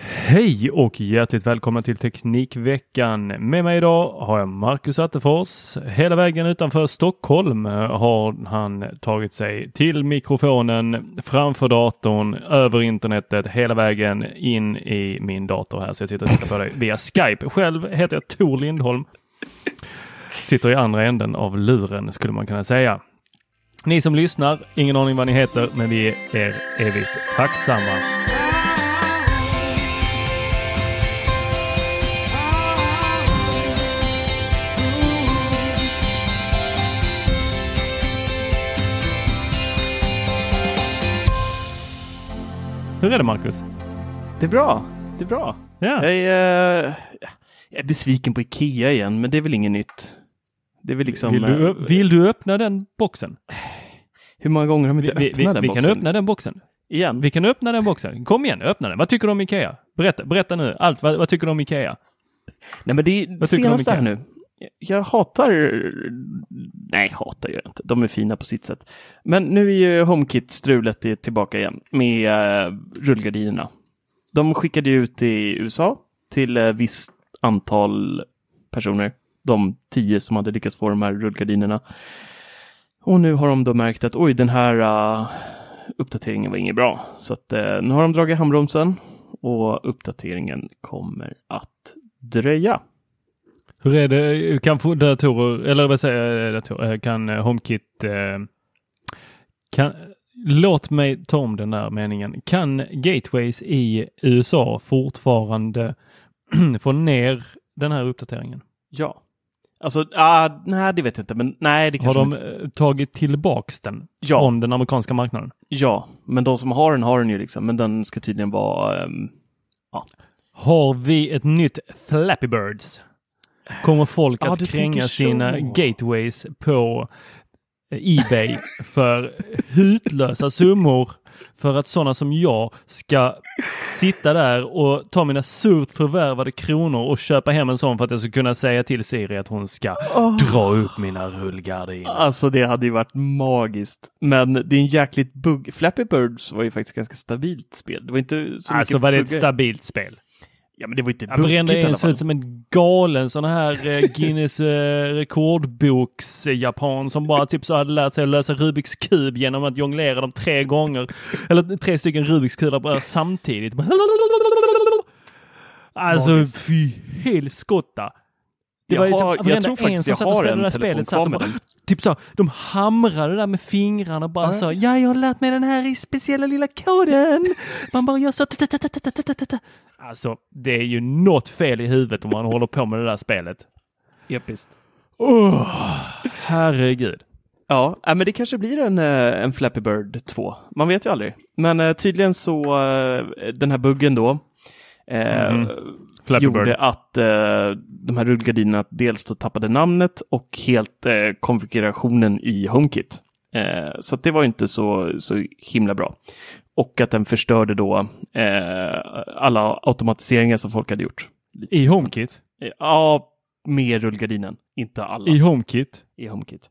Hej och hjärtligt välkomna till Teknikveckan. Med mig idag har jag Marcus Attefors. Hela vägen utanför Stockholm har han tagit sig till mikrofonen, framför datorn, över internetet, hela vägen in i min dator här. Så jag sitter och tittar på dig via Skype. Själv heter jag Tor Lindholm. Sitter i andra änden av luren skulle man kunna säga. Ni som lyssnar, ingen aning vad ni heter, men vi är er evigt tacksamma. Hur är det Marcus? Det är bra. Det är bra. Ja. Jag, är, eh, jag är besviken på Ikea igen, men det är väl inget nytt. Det är väl liksom... Vill du, eh, vill du öppna den boxen? Hur många gånger har de inte Vi, vi, öppnat vi, den vi boxen? kan öppna den boxen. Igen? Vi kan öppna den boxen. Kom igen, öppna den. Vad tycker du om Ikea? Berätta, berätta nu allt. Vad, vad tycker du om Ikea? Nej, men det är Vad senaste här nu. Jag hatar... Nej, hatar jag inte. De är fina på sitt sätt. Men nu är ju HomeKit-strulet tillbaka igen med uh, rullgardinerna. De skickade ju ut i USA till eh, uh, visst antal personer. De tio som hade lyckats få de här rullgardinerna. Och nu har de då märkt att oj, den här uh, uppdateringen var inget bra. Så att uh, nu har de dragit handbromsen och uppdateringen kommer att dröja. Hur är det? Kan datorer, eller vad säger jag, datorer, kan eh, HomeKit eh, kan, Låt mig ta om den där meningen. Kan gateways i USA fortfarande få ner den här uppdateringen? Ja. Alltså, ah, nej, det vet jag inte, men nej, det Har de inte. eh, tagit tillbaks den Ja. från den amerikanska marknaden? Ja, men de som har den har den ju liksom, men den ska tydligen vara... ehm, Har vi ett nytt Flappy Birds? Kommer folk Ja, att kränga så. sina gateways på eh, Ebay för hutlösa summor för att sådana som jag ska sitta där och ta mina surt förvärvade kronor och köpa hem en sån för att jag ska kunna säga till Siri att hon ska dra upp mina rullgardiner. Alltså det hade ju varit magiskt. Men det är en jäkligt bugg. Flappy Birds var ju faktiskt ganska stabilt spel. Det var inte så Alltså var det ett stabilt spel? Ja, men det var inte Ja, Varenda en ser ut som en galen sån här eh, Guinness eh, rekordboks eh, japan som bara typ så hade lärt sig att lösa Rubiks kub genom att jonglera dem tre gånger. Eller tre stycken Rubiks kuber samtidigt. Alltså fy helskotta. Det Jag var ju har- typ jag varenda tror faktiskt en som jag satt och spelade det där spelet satt telefonkam på typ så, de hamrade där med fingrarna och bara så, ja jag har lärt mig den här i speciella lilla koden. Man bara gör så. Alltså det är ju något fel i huvudet om man håller på med det där spelet. Episkt. Oh, herregud. Ja, äh, men det kanske blir en, eh, en Flappy Bird 2. Man vet ju aldrig. Men eh, tydligen så, eh, den här buggen då, eh. Flappy gjorde att eh, de här rullgardinerna dels då tappade namnet och helt eh, konfigurationen i HomeKit. Så det var inte så, så himla bra. och att den förstörde då alla automatiseringar som folk hade gjort. I HomeKit? Ja, med rullgardinen. Inte alla. I HomeKit? I HomeKit.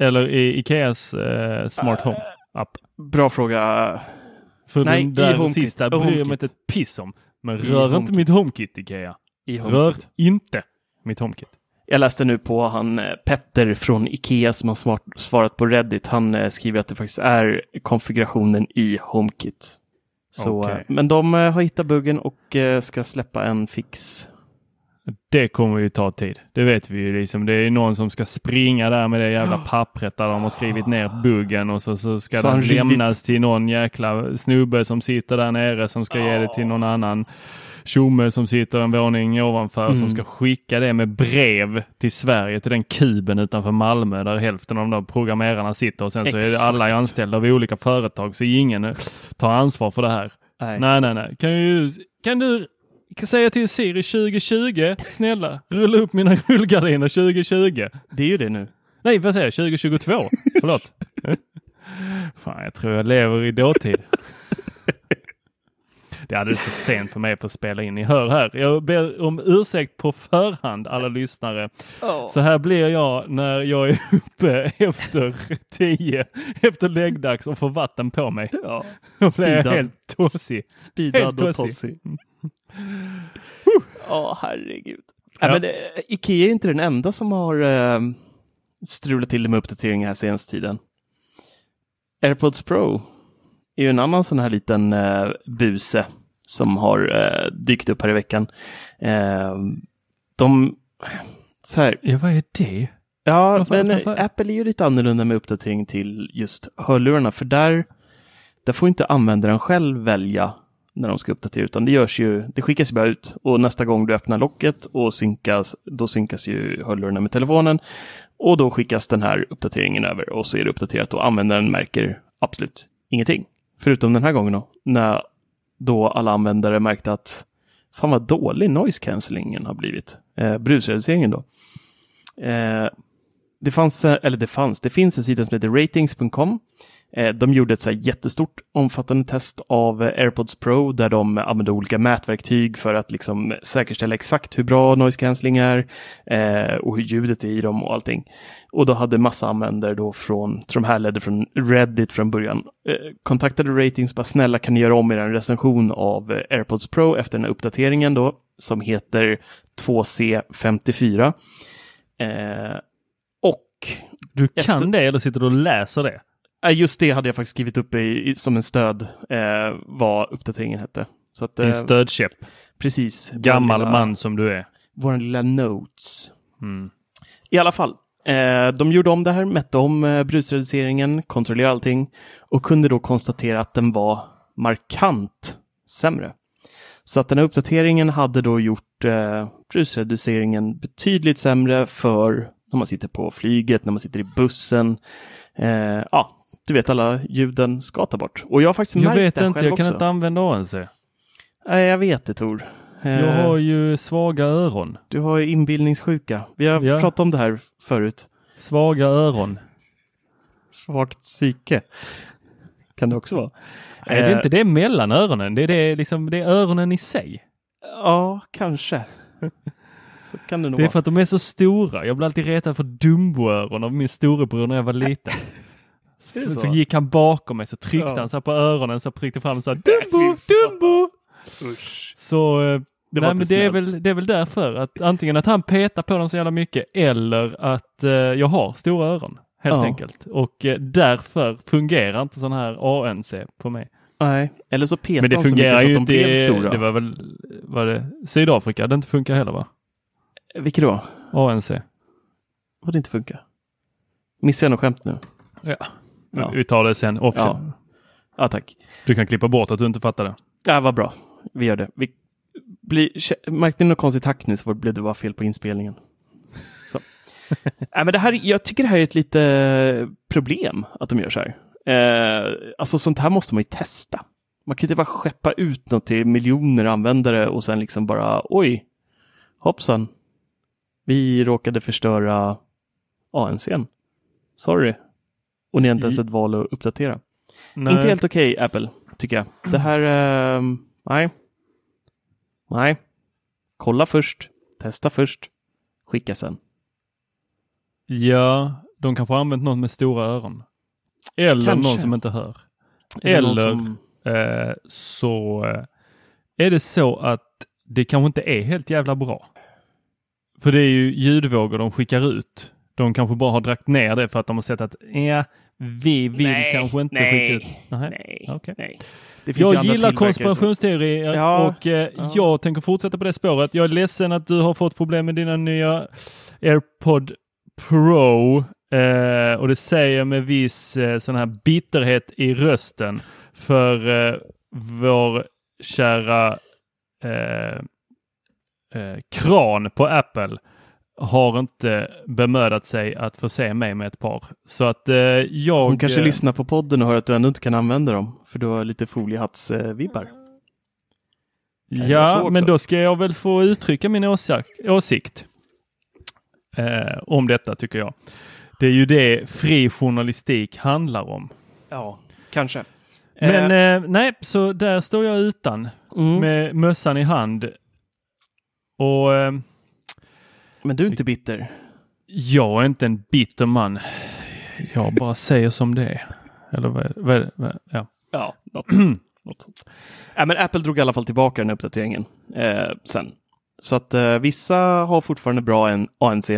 Eller i Ikeas eh, Smart Home-app? Bra fråga. För nej, den i där HomeKit. sista bryr jag mig inte ett piss om. Men I rör inte HomeKit. mitt HomeKit Ikea. I Rör HomeKit. inte mitt HomeKit. Jag läste nu på han eh, Petter från Ikea som har svarat på Reddit. Han eh, skriver att det faktiskt är konfigurationen i HomeKit. Så, Okej. eh, Men de har hittat buggen och ska släppa en fix. Det kommer ju ta tid. Det vet vi ju liksom. Det är någon som ska springa där med det jävla pappret där de har skrivit ner buggen och så, så ska Så den lämnas till någon jäkla snubbe som sitter där nere som ska ge det till någon annan tjomme som sitter en våning ovanför Mm. som ska skicka det med brev till Sverige till den kuben utanför Malmö där hälften av de programmerarna sitter och sen så är det Exakt. alla anställda av olika företag så ingen tar ansvar för det här. Nej. Nej, nej, nej. Kan, ju, kan du kan säga till Siri 2020, snälla, rulla upp mina rullgardiner 2020. Det är ju det nu. Nej, vad säger jag? 2022? Förlåt. Fan, jag tror jag lever i dåtid. Det är alldeles för sent för mig på att spela in. Ni hör här. Jag ber om ursäkt på förhand alla lyssnare. Så här blir jag när jag är uppe efter tio, efter läggdags och får vatten på mig. Ja. Blir jag Speedad. helt tossig. Speedad Helt och tossig. Ja, herregud. Ja. Men, eh, Ikea är inte den enda som har eh, strulat till det med uppdateringar här senaste tiden. AirPods Pro är ju en annan sån här liten eh, buse som har eh, dykt upp här i veckan. Eh, de, så här, Ja, vad är det? Ja, Varför- men varför- Apple är ju lite annorlunda med uppdatering till just hörlurarna, för där, där får inte användaren själv välja när de ska uppdatera, utan det görs ju, det skickas ju bara ut och nästa gång du öppnar locket och synkas, då synkas ju hörlurarna med telefonen och då skickas den här uppdateringen över och så är det uppdaterat och användaren märker absolut ingenting. Förutom den här gången då, när då alla användare märkte att fan vad dålig noise cancellingen har blivit. Eh, brusreduceringen då. Eh, det fanns, eller det fanns, det finns en sida som heter ratings.com. Eh, De gjorde ett så jättestort omfattande test av eh, AirPods Pro där de använde olika mätverktyg för att liksom säkerställa exakt hur bra noise cancelling är eh, och hur ljudet är i dem och allting. Och då hade massa användare då från, de här ledde från Reddit från början, kontaktade Ratings bara snälla kan ni göra om er en recension av AirPods Pro efter den här uppdateringen då som heter 2C54. Eh, och Du kan Efter- det eller sitter du och läser det? Just det hade jag faktiskt skrivit upp i, i, som en stöd, eh, vad uppdateringen hette. Så att, Din eh, stödkäpp. precis. Gammal lilla, man som du är. Vår lilla notes. Mm. I alla fall, eh, de gjorde om det här, mätte om eh, brusreduceringen, kontrollerade allting och kunde då konstatera att den var markant sämre. Så att den här uppdateringen hade då gjort eh, brusreduceringen betydligt sämre för när man sitter på flyget, när man sitter i bussen. Eh, ja, du vet alla ljuden ska ta bort. Och jag har faktiskt Jag märkt vet det inte, själv jag kan inte använda ANC. Nej, jag vet det Tor. Eh, Jag har ju svaga öron. Du har ju inbildningssjuka. Vi har Ja. pratat om det här förut. Svaga öron. Svagt psyke. Kan det också vara. Nej, det är Eh, inte det mellan öronen. Det är, det, liksom, det är öronen i sig. Ja, kanske. Så kan det nog Det är vara. för att de är så stora. Jag blev alltid retad för Dumbo-öron av min storebror när jag var liten. Så? så? gick han bakom mig så tryckte Ja. han så på öronen så tryckte fram och sa Dumbo, Dumbo. Usch. Så eh, Det nej, men det, är väl, det är väl därför att antingen att han petar på dem så jävla mycket eller att eh, jag har stora öron helt Ja. enkelt. Och eh, därför fungerar inte sån här ANC på mig. Nej, eller så petar Men det han så fungerar mycket så att de blev stora. det var väl, var det Sydafrika det inte funkar heller va? Vilket då? ANC. Vad det inte funkar? Missar jag något skämt nu? Ja. Ja. Vi tar det sen off. Ja. Ja, tack. Du kan klippa bort att du inte fattar det. Ja, vad bra. Vi gör det. Vi blir, märkte ni något konstigt hack nu så blev det bara fel på inspelningen. Så. Nej, men det här, jag tycker det här är ett lite problem att de gör så här. Eh, alltså sånt här måste man ju testa. Man kan inte bara skeppa ut något till miljoner användare och sen liksom bara oj, hoppsan. Vi råkade förstöra ANCn. Sorry. Och ni har inte ens ett val att uppdatera. Nej. Inte helt okej, Apple, tycker jag. Det här, ehm, nej. Nej. Kolla först, testa först, skicka sen. Ja, de kanske har använt någon med stora öron. Eller Kanske. någon som inte hör. Någon Eller som- eh, så eh, är det så att det kanske inte är helt jävla bra. För det är ju ljudvågor de skickar ut. De kanske bara har dragit ner det för att de har sett att ja, vi vill Nej, kanske inte nej, skicka ut. Nej. Nej, Okej. nej. Det finns ju Jag gillar konspirationsteorier Ja, och eh, ja. jag tänker fortsätta på det spåret. Jag är ledsen att du har fått problem med dina nya AirPod Pro eh, och det säger jag med viss eh, sån här bitterhet i rösten för eh, vår kära eh, eh, kran på Apple har inte bemödat sig att förse mig med ett par. Så att eh, jag... Hon kanske eh, lyssnar på podden och hör att du ändå inte kan använda dem. För du har lite foliehatts-vibbar. så Ja, men då ska jag väl få uttrycka min åsak- åsikt eh, om detta tycker jag. Det är ju det fri journalistik handlar om. Ja, kanske. Men eh, nej, så där står jag utan mm. med mössan i hand. Och eh, men du är inte bitter. jag är inte en bitter man. Jag bara säger som det är. Eller vad, vad, vad ja. Ja, något, något sånt. Ja, men Apple drog i alla fall tillbaka den här uppdateringen eh, sen. Så att eh, vissa har fortfarande bra en ANC.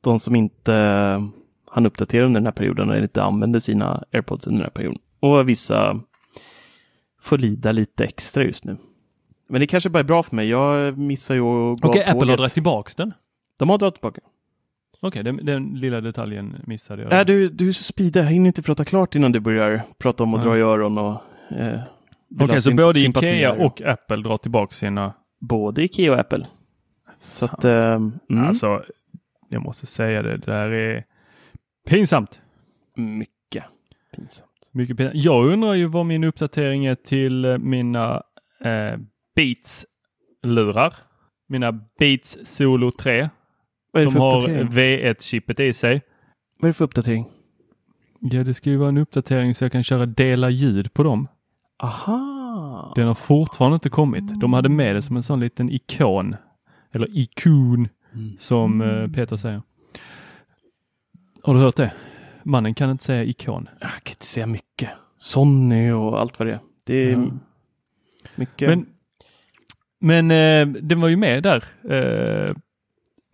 De som inte eh, hann uppdatera under den här perioden eller inte använde sina AirPods under den här perioden. Och vissa får lida lite extra just nu. Men det kanske bara är bra för mig. Jag missar ju att gå Okej, av Apple har dragit tillbaks den. De har dragit tillbaka. Okej, den, den lilla detaljen missade jag. Äh, du, du är så speedig. Jag hinner inte prata klart innan du börjar prata om att Ja. dra i öron och eh, Okej, ha så symp- både. Ikea och Apple drar tillbaka sina Både Ikea och Apple. Så att, eh, mm, Alltså, jag måste säga det, det där är pinsamt. mycket pinsamt. Mycket pinsamt. Jag undrar ju vad min uppdatering är till eh, mina eh, Beats-lurar. Mina Beats Solo 3 Vad är det som har uppdatering? V1-chippet i sig. Vad är det för uppdatering? Ja, det ska ju vara en uppdatering så jag kan köra dela ljud på dem. Aha! Den har fortfarande inte kommit. De hade med det som en sån liten ikon. Eller ikon som eh, Peter säger. Har du hört det? Mannen kan inte säga ikon. Jag kan inte säga mycket. Sonny och allt vad det är. Det är Ja. mycket. Men, men eh, den var ju med där eh,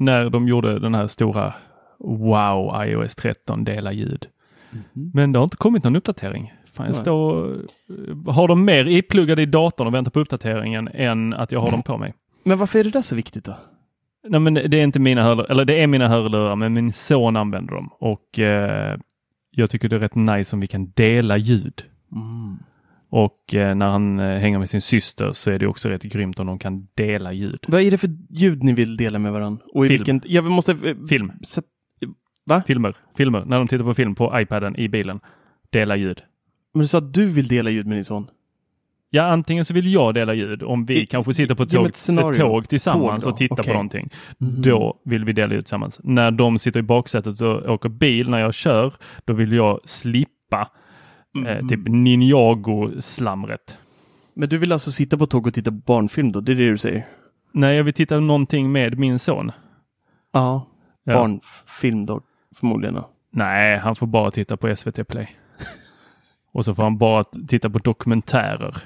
när de gjorde den här stora Wow iOS 13 dela ljud. Men det har inte kommit någon uppdatering. Fan, jag står, eh, har de mer ipluggade i datorn och väntar på uppdateringen än att jag har dem på mig. Men varför är det där så viktigt då? Nej, men det är inte mina hörlurar, eller det är mina hörlurar, men min son använder dem och eh, jag tycker det är rätt nice om vi kan dela ljud. Och eh, när han eh, hänger med sin syster så är det också rätt grymt om de kan dela ljud. Vad är det för ljud ni vill dela med varandra? Och i Film. vilken... Jag måste... eh, Film. Sätt... Filmer, filmer, när de tittar på film på iPaden i bilen. Dela ljud. Men du sa att du vill dela ljud med din son? Ja, antingen så vill jag dela ljud om vi I- kanske sitter på ett tåg, ett scenario. ett tåg tillsammans Tåg och tittar okej. på någonting. Mhm. Då vill vi dela ljud tillsammans. När de sitter i baksätet och åker bil när jag kör, då vill jag slippa eh, Mhm. typ Ninjago-slamret. Men du vill alltså sitta på tåg och titta på barnfilm då? Det är det du säger? Nej, jag vill titta någonting med min son. Ja. Ja. Barnfilm då, förmodligen. Då. Nej, han får bara titta på SVT Play. och så får han bara titta på dokumentärer.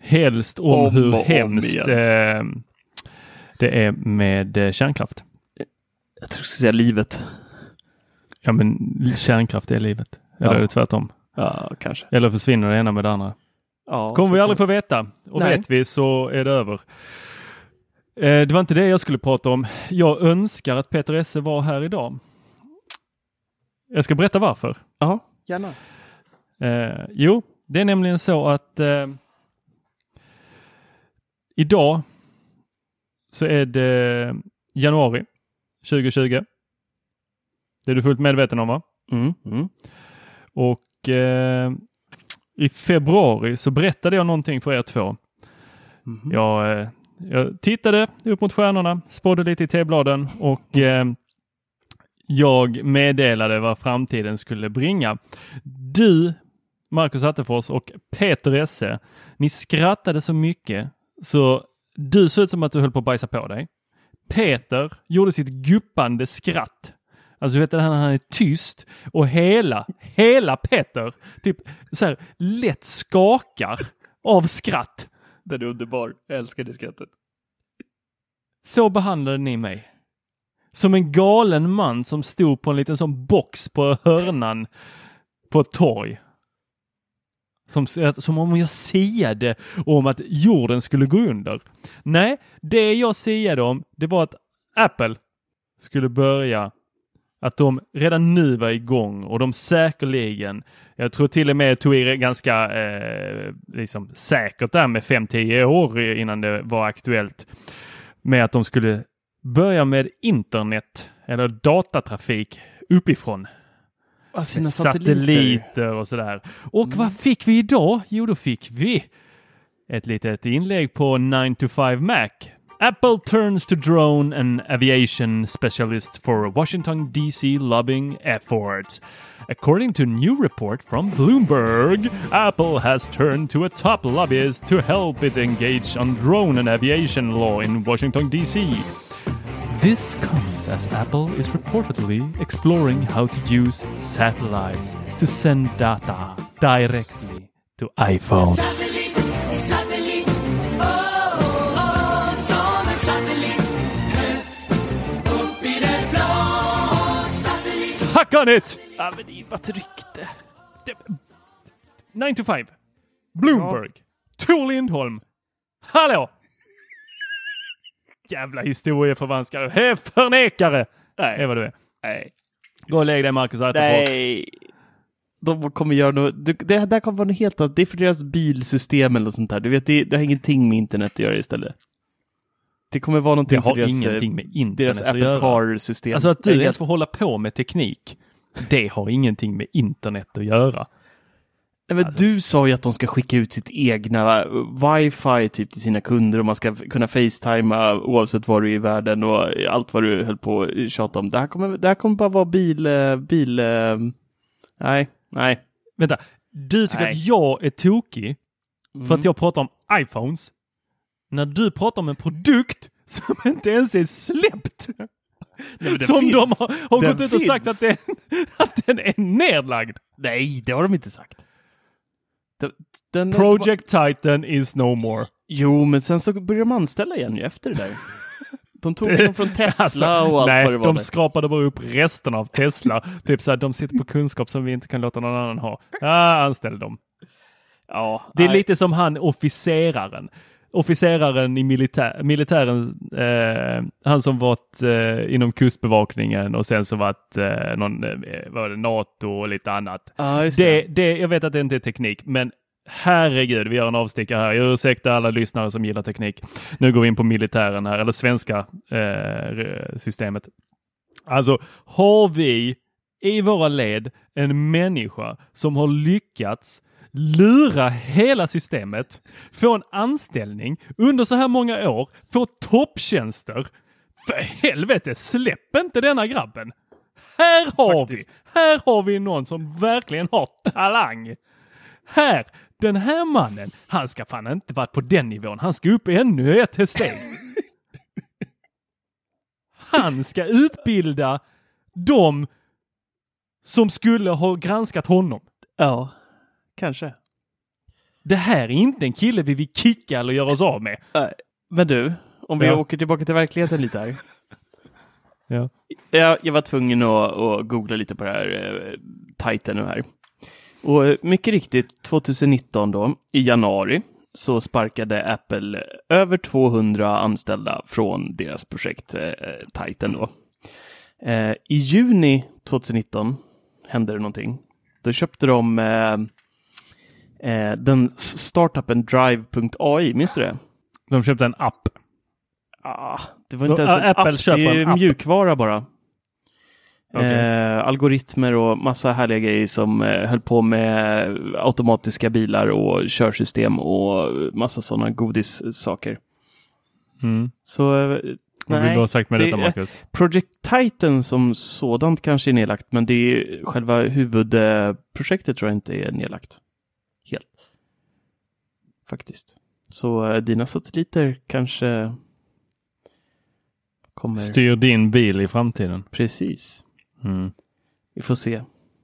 Helst om, Om hur hemskt eh, det är med eh, kärnkraft. Jag tror jag ska säga livet. Ja, men kärnkraft är livet. Eller Ja. är det tvärtom? Ja, kanske. Eller försvinner det ena med det andra? Ja, kommer vi aldrig kan- få veta. Och Nej. vet vi så är det över. Eh, det var inte det jag skulle prata om. Jag önskar att Peter Esse var här idag. Jag ska berätta varför. Ja, gärna. Eh, jo, det är nämligen så att eh, idag så är det januari 2020. Det är du fullt medveten om va? Mm. Mm. Och eh, i februari så berättade jag någonting för er två. Mhm. Jag, eh, jag tittade upp mot stjärnorna, spådde lite i T-bladen och eh, jag meddelade vad framtiden skulle bringa. Du, Marcus Attefors och Peter Esse. Ni skrattade så mycket så du såg ut som att du höll på att bajsa på dig. Peter gjorde sitt guppande skratt. Alltså du vet när han är tyst och hela, hela Peter typ så här lätt skakar av skratt. Den är underbar. Jag älskar det skrattet. Så behandlade ni mig. Som en galen man som stod på en liten sån box på hörnan på ett torg. Som, som om jag siade om att jorden skulle gå under. Nej, det jag siade om, det var att Apple skulle börja att de redan nu var igång och de säkerligen, jag tror till och med tog i ganska eh, liksom säkert där med 5-10 år innan det var aktuellt med att de skulle börja med internet eller datatrafik uppifrån. Sina satelliter. satelliter och sådär. Och mm. vad fick vi idag? Jo, då fick vi ett litet inlägg på 9 to 5 Mac. Apple turns to drone and aviation specialist for Washington DC lobbying efforts. According to new report from Bloomberg, Apple has turned to a top lobbyist to help it engage on drone and aviation law in Washington DC. This comes as Apple is reportedly exploring how to use satellites to send data directly to iPhone. Suck on it! Ja, men det är ju bara ett rykte. 9 to 5. Bloomberg. Ja. Tor Lindholm. Hallå! Jävla historieförvanskare. He, förnekare! Nej. är vad du är. Nej. Gå och lägg dig Marcus Attefors. Nej. De kommer göra något. Det där kommer vara något helt annat. Det är för deras bilsystem eller sånt där. Du vet, det, det har ingenting med internet att göra istället. Det kommer vara någonting det har för deras, ingenting med internet deras Apple Car-system. Alltså att du ens får hålla på med teknik. Det har ingenting med internet att göra. Nej, men alltså. Du sa ju att de ska skicka ut sitt egna wifi typ till sina kunder och man ska kunna facetima oavsett var du är i världen och allt vad du höll på att tjata om. Det här kommer, det här kommer bara vara bil, eh, bil, eh, nej, nej. Vänta, du tycker nej. att jag är tokig för mm. att jag pratar om iPhones när du pratar om en produkt som inte ens är släppt. Nej, som finns. de har, har gått ut och sagt att den, att den är nedlagd. Nej, det har de inte sagt. Den, Project Titan is no more. Jo, men sen så började de anställa igen efter det där. De tog dem från Tesla alltså, och allt nej, vad det var. de där. skrapade bara upp resten av Tesla. typ så här, de sitter på kunskap som vi inte kan låta någon annan ha. Ja, anställ dem. Ja, det är nej. lite som han officeraren officeraren i militär, militären, eh, han som varit eh, inom kustbevakningen och sen så varit eh, någon, eh, var det NATO och lite annat. Ah, det. Det, det, jag vet att det inte är teknik, men herregud, vi gör en avstickare här. Jag ursäktar alla lyssnare som gillar teknik. Nu går vi in på militären här, eller svenska eh, systemet. Alltså, har vi i våra led en människa som har lyckats lura hela systemet, få en anställning under så här många år, få topptjänster. För helvete, släpp inte denna grabben! Här har Faktiskt. vi, här har vi någon som verkligen har talang. Här, den här mannen, han ska fan inte vara på den nivån. Han ska upp ännu ett steg. Han ska utbilda de som skulle ha granskat honom. Ja. Kanske. Det här är inte en kille vi vill kicka eller göra oss av med. Men du, om vi ja. åker tillbaka till verkligheten lite här. ja. jag, jag var tvungen att, att, googla lite på det här eh, Titan nu här. Och eh, mycket riktigt 2019 då, i januari, så sparkade Apple över 200 anställda från deras projekt eh, Titan då. Eh, I juni 2019 hände det någonting. Då köpte de eh, eh, den startupen Drive.ai, minns du det? De köpte en app. Ah, det var inte ens en Apple app, det är mjukvara bara. Okay. Eh, algoritmer och massa härliga grejer som eh, höll på med automatiska bilar och körsystem och massa sådana godissaker. Mm. Så eh, Vad vill du ha sagt med det, detta Marcus? Project Titan som sådant kanske är nedlagt men det är själva huvudprojektet tror jag inte är nedlagt. Faktiskt. Så eh, dina satelliter kanske kommer... Styr din bil i framtiden. Precis. Mm. Vi får se.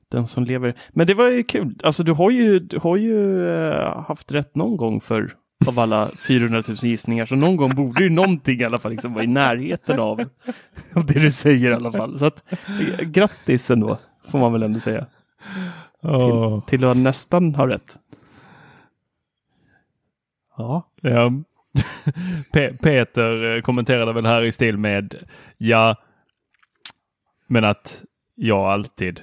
Den som lever. Men det var ju kul. Alltså du har ju, du har ju eh, haft rätt någon gång för av alla 400 000 gissningar. Så någon gång borde ju någonting i alla fall liksom vara i närheten av, av det du säger i alla fall. Så att eh, grattis ändå, får man väl ändå säga. Åh. Till att nästan ha rätt. Ja. Ja. Pe- Peter eh, kommenterade väl här i stil med ja, men att jag alltid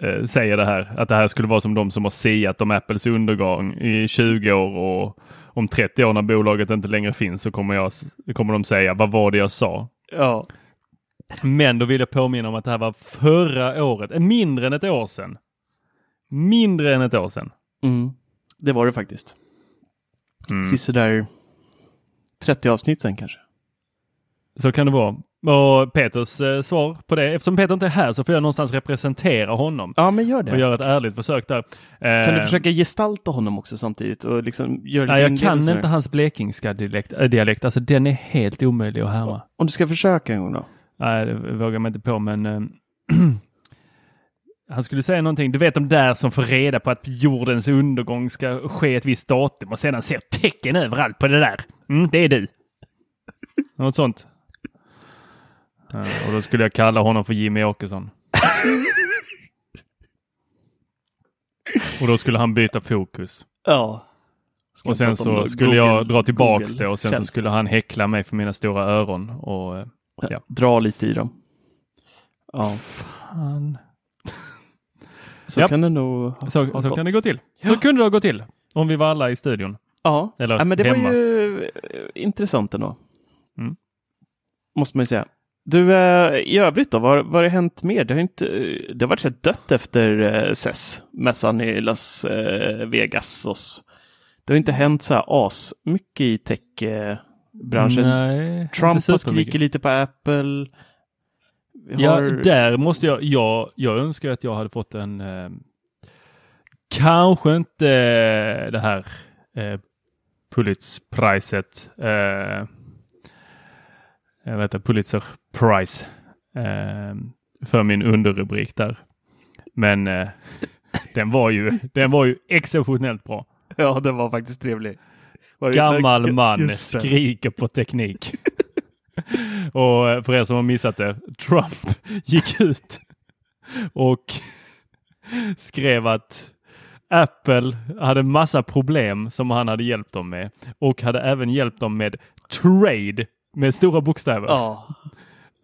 eh, säger det här, att det här skulle vara som de som har siat om Apples undergång i 20 år och om 30 år när bolaget inte längre finns så kommer, jag, kommer de säga vad var det jag sa? Ja. Men då vill jag påminna om att det här var förra året, eh, mindre än ett år sedan. Mindre än ett år sedan. Mm. Det var det faktiskt. Mm. Sisådär 30 avsnitt sen kanske. Så kan det vara. Och Peters eh, svar på det, eftersom Peter inte är här så får jag någonstans representera honom Ja, men gör det. och göra ett ärligt försök där. Kan du Eh, försöka gestalta honom också samtidigt och liksom göra Nej, jag kan inte hans blekingska dialekt, äh, dialekt. Alltså den är helt omöjlig att härma. Om du ska försöka en gång då? Nej, det vågar man inte på, men eh, han skulle säga någonting. Du vet de där som får reda på att jordens undergång ska ske ett visst datum och sedan ser tecken överallt på det där. Mm, det är du. Något sånt. Och då skulle jag kalla honom för Jimmy Åkesson. och då skulle han byta fokus. Ja. Ska Och sen så skulle jag Google- dra tillbaks Google det och sen så skulle han häckla mig för mina stora öron. Och eh, ja. Dra lite i dem. Ja, fan. Så Japp. kan det nog ha, Så, ha så gått. kan det gå till. Så kunde det ha gått till. Om vi var alla i studion. Ja, Eller ja men det hemma. var ju eh, intressant ändå. Mm. Måste man ju säga. Du, eh, i övrigt då, vad, vad har det hänt mer? Det har, inte, eh, det har varit rätt dött efter CES, mässan i Las Vegas. Och, s- det har inte hänt så här as mycket i techbranschen. Nej, inte Trump har skrikit lite på Apple. Vi Ja, har- där måste jag, jag, jag önskar att jag hade fått en, eh, kanske inte eh, det här eh, Pulitzpriset, eh, jag vet inte, Pulitzer Prize eh, för min underrubrik där. Men eh, den var ju, den var ju exceptionellt bra. Ja, det var faktiskt trevlig. Var Gammal man skriker på teknik. och för er som har missat det, Trump gick ut och skrev att Apple hade massa problem som han hade hjälpt dem med och hade även hjälpt dem med trade med stora bokstäver. Ja,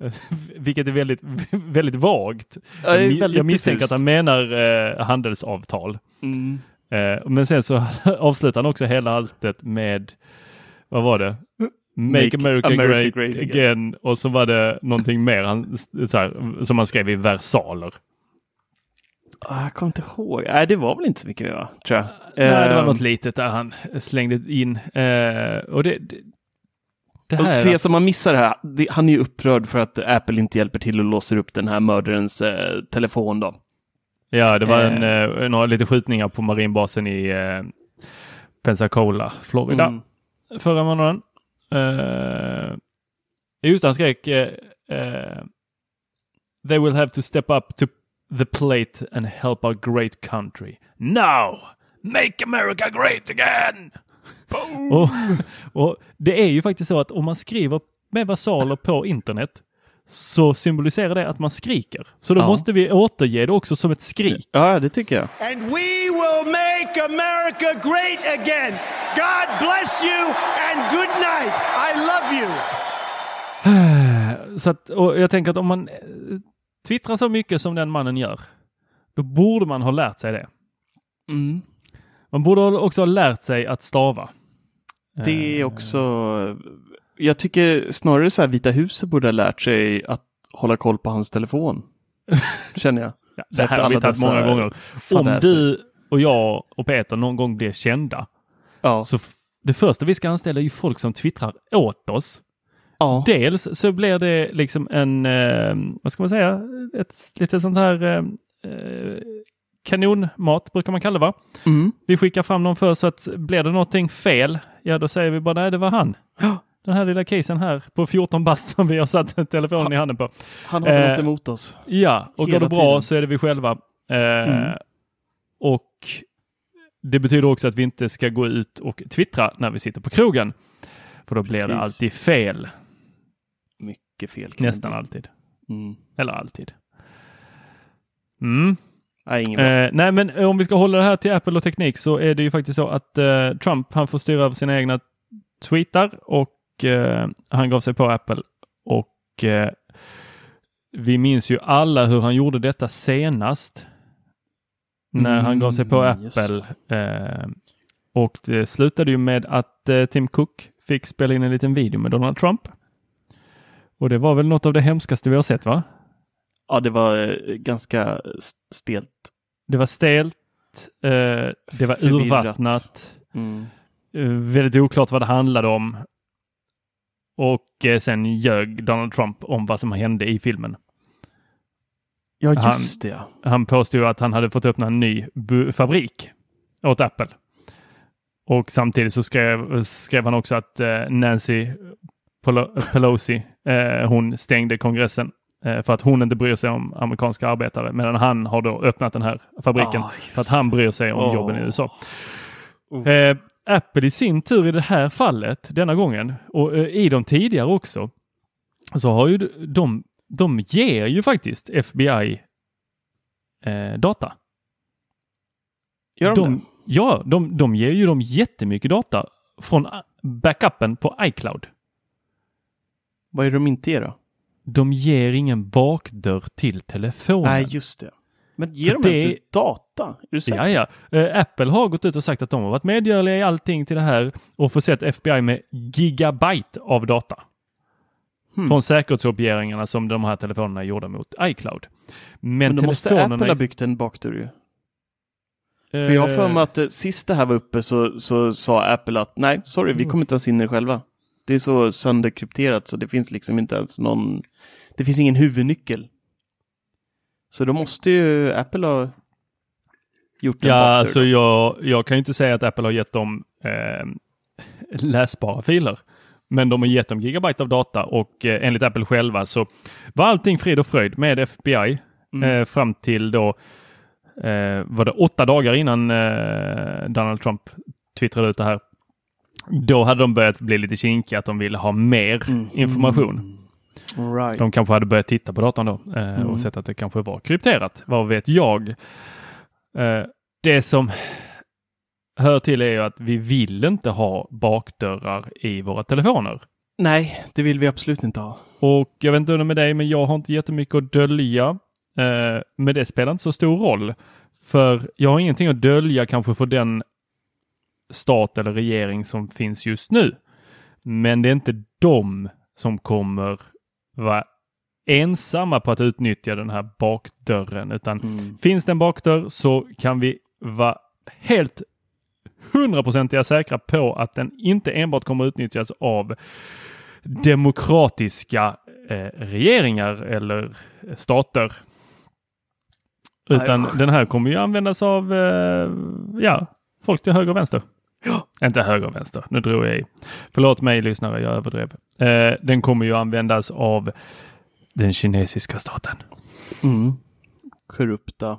Vilket är väldigt, väldigt vagt. Ja, väldigt jag misstänker diffust. att han menar eh, handelsavtal. mm. Eh, men sen så avslutar han också hela alltet med, vad var det? Make, Make America, America great, great again. again. Och så var det någonting mer han, här, som han skrev i versaler. Ah, Jag kommer inte ihåg. Nej, det var väl inte så mycket, va? tror jag. Nej, det var Ehm, något litet där han slängde in. Eh, och det, det, det Och här... för er som har missat det här, det, han är ju upprörd för att Apple inte hjälper till och låser upp den här mördarens eh, telefon då. Ja, det var en, eh, några lite skjutningar på marinbasen i eh, Pensacola, Florida. Mm. förra månaden. Uh, just han skrek eh, eh, They will have to step up to the plate and help our great country. Now! Make America great again! Och, och det är ju faktiskt så att om man skriver med versaler på internet så symboliserar det att man skriker. Så då Ja. måste vi återge det också som ett skrik. Ja, det tycker jag. And we will make America great again. God bless you and good night. I love you. Så att, och jag tänker att om man eh, twittrar så mycket som den mannen gör, då borde man ha lärt sig det. Mm. Man borde också ha lärt sig att stava. Det är också... Jag tycker snarare så här Vita huset borde ha lärt sig att hålla koll på hans telefon. Känner jag. Ja, det här har vi tagit många gånger. Om du och jag och Peter någon gång blir kända, Ja. så det första vi ska anställa är ju folk som twittrar åt oss. ja. Dels så blir det liksom en, eh, vad ska man säga, ett lite sånt här eh, eh, kanonmat brukar man kalla det va? Mm. Vi skickar fram dem först så att blir det någonting fel, ja då säger vi bara nej det var han. Den här lilla casen här på 14 bast som vi har satt telefonen i handen på. Han har Eh, något emot oss. Ja, och Hela går det bra tiden. så är det vi själva. Eh, Mm. Och det betyder också att vi inte ska gå ut och twittra när vi sitter på krogen. För då blir det Precis. alltid fel. Mycket fel. det Nästan alltid. Mm. Eller alltid. Mm. Nej. Eh, nej, men om vi ska hålla det här till Apple och teknik så är det ju faktiskt så att eh, Trump han får styra över sina egna tweetar och eh, han gav sig på Apple. Och eh, vi minns ju alla hur han gjorde detta senast. När han gav sig på Mm, Apple. Eh, och det slutade ju med att eh, Tim Cook fick spela in en liten video med Donald Trump. Och det var väl något av det hemskaste vi har sett va? Ja, det var eh, ganska stelt. Det var stelt, det var Förvirrat. urvattnat, Mm. väldigt oklart vad det handlade om. Och eh, sen ljög Donald Trump om vad som hände i filmen. Ja, Han- just det. ja. Han påstod att han hade fått öppna en ny fabrik åt Apple. Och samtidigt så skrev, skrev han också att eh, Nancy Pelo- Pelosi, eh, hon stängde kongressen eh, för att hon inte bryr sig om amerikanska arbetare. Medan han har då öppnat den här fabriken just för att han bryr sig om Åh. jobben i USA. Oh. Eh, Apple i sin tur i det här fallet, denna gången, och eh, i de tidigare också, så har ju de, de ger ju faktiskt FBI eh, data. Gör de, de, det? ja, de, de ger ju dem jättemycket data från a- backupen på iCloud. Vad är det de inte ger då? De ger ingen bakdörr till telefonen. Nej, just det. Men ger För de det- ens ut data? Är du säker? Ja, ja. Eh, Apple har gått ut och sagt att de har varit medgörliga i allting till det här och försett FBI med gigabyte av data. Hmm. Från säkerhetskopieringarna som de här telefonerna är gjorda mot iCloud. Men, Men då måste Apple ha byggt en bakdörr ju. För jag har för mig att eh, sist det här var uppe så, så sa Apple att nej, sorry, Mm. vi kommer inte ens in i det själva. Det är så sönderkrypterat så det finns liksom inte ens någon, det finns ingen huvudnyckel. Så då måste ju Apple ha gjort en Ja, alltså jag, jag kan ju inte säga att Apple har gett dem eh, läsbara filer. Men de har gett dem gigabyte av data och eh, enligt Apple själva så var allting frid och fröjd med FBI Mm. eh, fram till då eh, var det åtta dagar innan eh, Donald Trump twittrade ut det här. Då hade de börjat bli lite kinkiga att de ville ha mer Mm. information. Right. De kanske hade börjat titta på datorn då eh, Mm. och sett att det kanske var krypterat. Vad vet jag? Eh, det som hör till är ju att vi vill inte ha bakdörrar i våra telefoner. Nej, det vill vi absolut inte ha. Och jag vet inte hur det är med dig, men jag har inte jättemycket att dölja. Eh, men det spelar inte så stor roll. För jag har ingenting att dölja kanske för den stat eller regering som finns just nu. Men det är inte de som kommer vara ensamma på att utnyttja den här bakdörren, utan Mm. finns det en bakdörr så kan vi vara helt hundraprocentiga säkra på att den inte enbart kommer utnyttjas av demokratiska eh, regeringar eller stater. Utan den här kommer ju användas av eh, ja, folk till höger och vänster. Inte höger och vänster, nu drog jag i. Förlåt mig lyssnare, jag överdrev. Eh, den kommer ju användas av den kinesiska staten. Mm. Korrupta.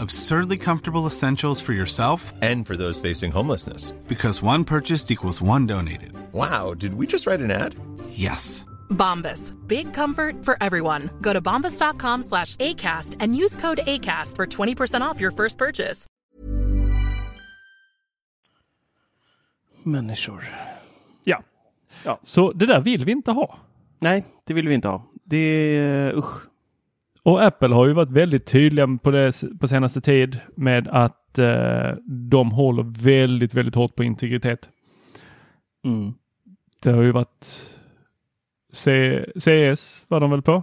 Absurdly comfortable essentials for yourself and for those facing homelessness. Because one purchased equals one donated. Wow, did we just write an ad? Yes. Bombas. Big comfort for everyone. Go to bombas.com slash ACAST and use code ACAST for 20% off your first purchase. Människor. Ja. Ja. Så det där vill vi inte ha. Nej, det vill vi inte ha. Det är eh, usch. Och Apple har ju varit väldigt tydliga på det på senaste tid med att eh, de håller väldigt, väldigt hårt på integritet. Mm. Det har ju varit C CES var de väl på?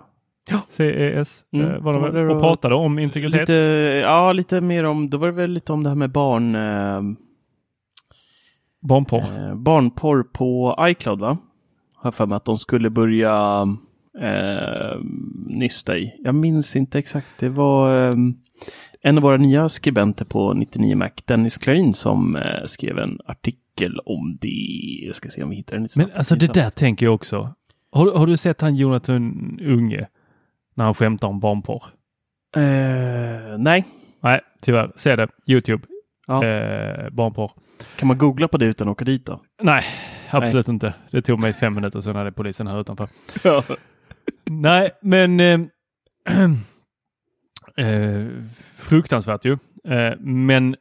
Ja. CES Mm. eh, var de väl, och pratade om integritet. Lite, ja, lite mer om, då var det väl lite om det här med barn, eh, Barnporr. eh, barnporr på iCloud va? Har för mig att de skulle börja eh, nysta i. Jag minns inte exakt, det var eh, en av våra nya skribenter på 99 Mac, Dennis Klarin, som eh, skrev en artikel om det. Jag ska se om vi hittar den lite Men alltså det där tänker jag också. Har, har du sett han Jonathan Unge? När han skämtar om barnporr? Eh, nej, Nej, tyvärr. Se det. Youtube. Ja. Eh, barnporr. kan man googla på det utan att åka dit då? Nej, absolut inte. Det tog mig fem minuter sen hade polisen här utanför. Ja. Nej, men eh, eh, fruktansvärt ju. Eh, men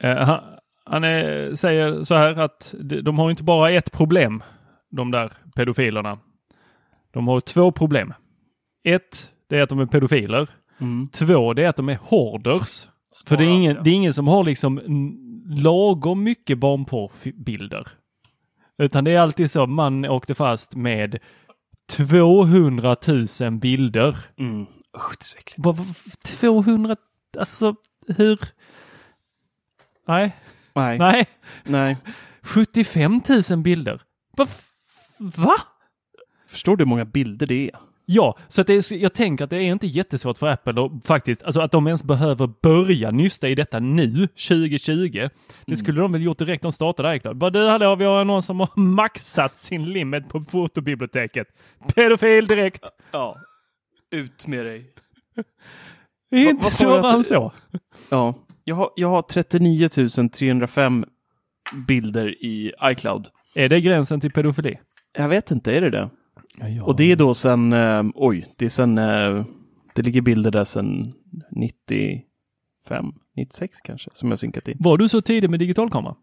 eh, han, han är, säger så här att de, har inte bara ett problem, de där pedofilerna. De har två problem. Ett, det är att de är pedofiler. Mm. Två, det är att de är hoarders. För det är, ingen, det är ingen som har liksom lagom mycket barnporrbilder. Utan det är alltid så, man åkte fast med 200 000 bilder. Mm. Usch, det är så äckligt. Vad- vad- 200, alltså hur? Nej, Nej. nej. Nej. 75 000 bilder. Va? Va? Förstår du hur många bilder det är? Ja, så att det är, jag tänker att det är inte jättesvårt för Apple att faktiskt, alltså att de ens behöver börja nysta i detta nu, 2020. Det skulle de väl gjort direkt de startade iCloud. Bara du, hallå, vi har någon som har maxat sin limit på fotobiblioteket. Pedofil direkt. Ja. Ut med dig. Det är inte svårare än så. Ja. Jag har, jag har 39 305 bilder i iCloud. Är det gränsen till pedofili? Jag vet inte, är det det? Ja, ja. Och det är då sen, eh, oj, det är sen, eh, det ligger bilder där sen 95, 96 kanske, som jag synkat i. Var du så tidig med digitalkamera?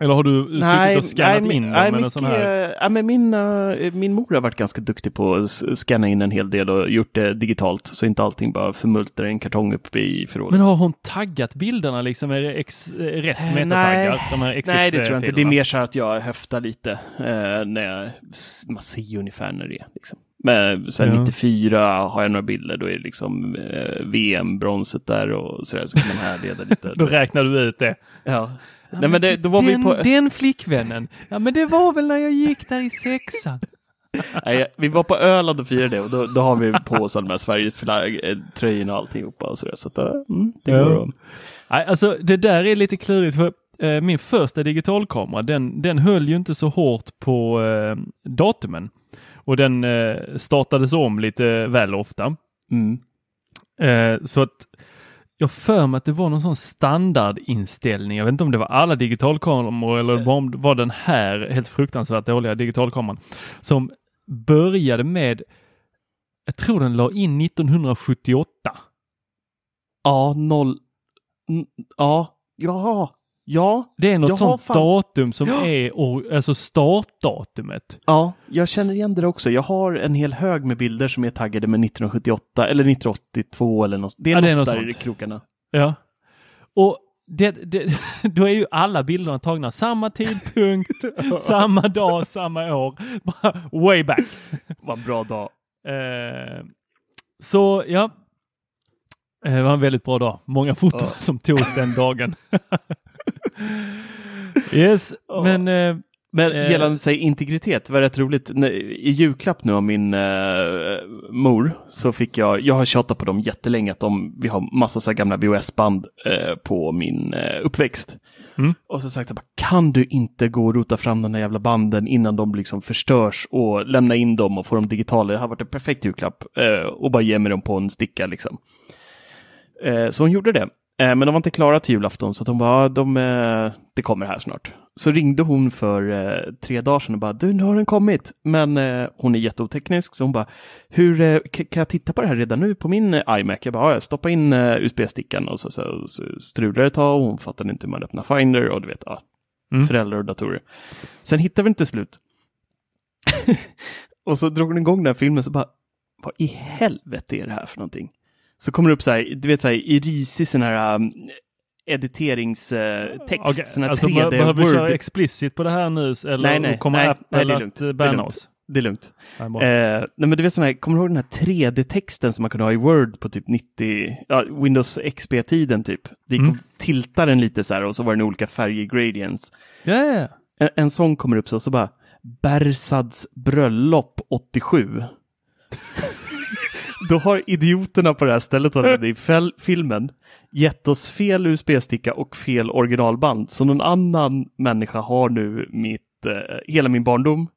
Eller har du suttit och skannat nej, in dem nej, mycket, här? ja, men min, eh, min mor har varit ganska duktig på att scanna in en hel del och gjort det digitalt, så inte allting bara förmultnar i en kartong uppe i förrådet. Men har hon taggat bilderna liksom med ex, eh, rätt metataggar? De här nej, det tror jag inte. Det är mer så att jag höftar lite. Eh, när jag, man ser ungefär när det är. Liksom. Men sen Ja. 94 har jag några bilder. Då är det liksom eh, VM-bronset där och sådär. Så kan man härleda lite. Då räknar du ut det. ja. Nej, men det, då var den, vi på... den flickvännen. Ja, men det var väl när jag gick där i sexan. Nej, vi var på Öland och firade det och då, då har vi på oss alla de här Sverigetröjorna och alltihopa och sådär. Så att, eh, mm, det Ja. går att... Nej, alltså det där är lite klurigt för eh, min första digitalkamera, den, den höll ju inte så hårt på eh, datumen. och den eh, startades om lite väl ofta. Mm. Eh, så att jag för mig att det var någon sån standardinställning. Jag vet inte om det var alla digitalkameror eller var, var den här helt fruktansvärt dåliga digitalkameran som började med, jag tror den la in 1978. Ja, noll... Ja, ja, ja. Det är något sånt fan- datum som Ja. är or- alltså startdatumet. Ja, jag känner igen det också. Jag har en hel hög med bilder som är taggade med 1978 eller 1982 eller något. Det är Ja, något, det är något där sånt. i krokarna. Ja. Och det, det, då är ju alla bilderna tagna samma tidpunkt, samma dag, samma år. Bara way back. Vad bra dag. Eh, så ja, Eh, det var en väldigt bra dag. Många foton Ja. som togs den dagen. yes, Ja. men eh, Men Eh. gällande sig integritet, det var rätt roligt. I julklapp nu av min eh, mor så fick jag, jag har tjatat på dem jättelänge att de, vi har massa så här gamla VHS-band eh, på min eh, uppväxt. Mm. Och så sagt jag bara, kan du inte gå och rota fram de här jävla banden innan de liksom förstörs och lämna in dem och få dem digitala. Det har varit en perfekt julklapp eh, och bara ge mig dem på en sticka liksom. Eh, så hon gjorde det. Eh, men de var inte klara till julafton så hon bara, "Ja, de, eh, det kommer här snart. Så ringde hon för eh, tre dagar sedan och bara, du nu har den kommit. Men hon är jätteoteknisk så hon bara, hur kan jag titta på det här redan nu på min iMac? Jag bara, "Ja, jag stoppar in USB-stickan och så, så, så strulade det ett tag och hon fattade inte hur man öppnar Finder och du vet, ja, Mm. föräldrar och datorer. Sen hittade vi inte slut. och så drog hon igång den här filmen så bara, vad i helvete är det här för någonting? Så kommer det upp så här, du vet så här, i risig sån här um, editeringstext, sån här alltså, 3D behöver vi köra explicit på det här nu? Eller Nej, nej, kommer nej, Apple nej, det är att eh, Det är banna oss? Det är lugnt. Nej. Eh, nej, men du vet sån här, kommer du ihåg den här 3D-texten som man kunde ha i Word på typ 90, ja, Windows XP-tiden typ? Det gick Mm. tilta den lite så här och så var det olika färger gradients. Ja. En, en sång kommer upp så, så bara Bersads bröllop 87. Då har idioterna på det här stället och i filmen gett oss fel USB-sticka och fel originalband. Så någon annan människa har nu mitt, eh, hela min barndom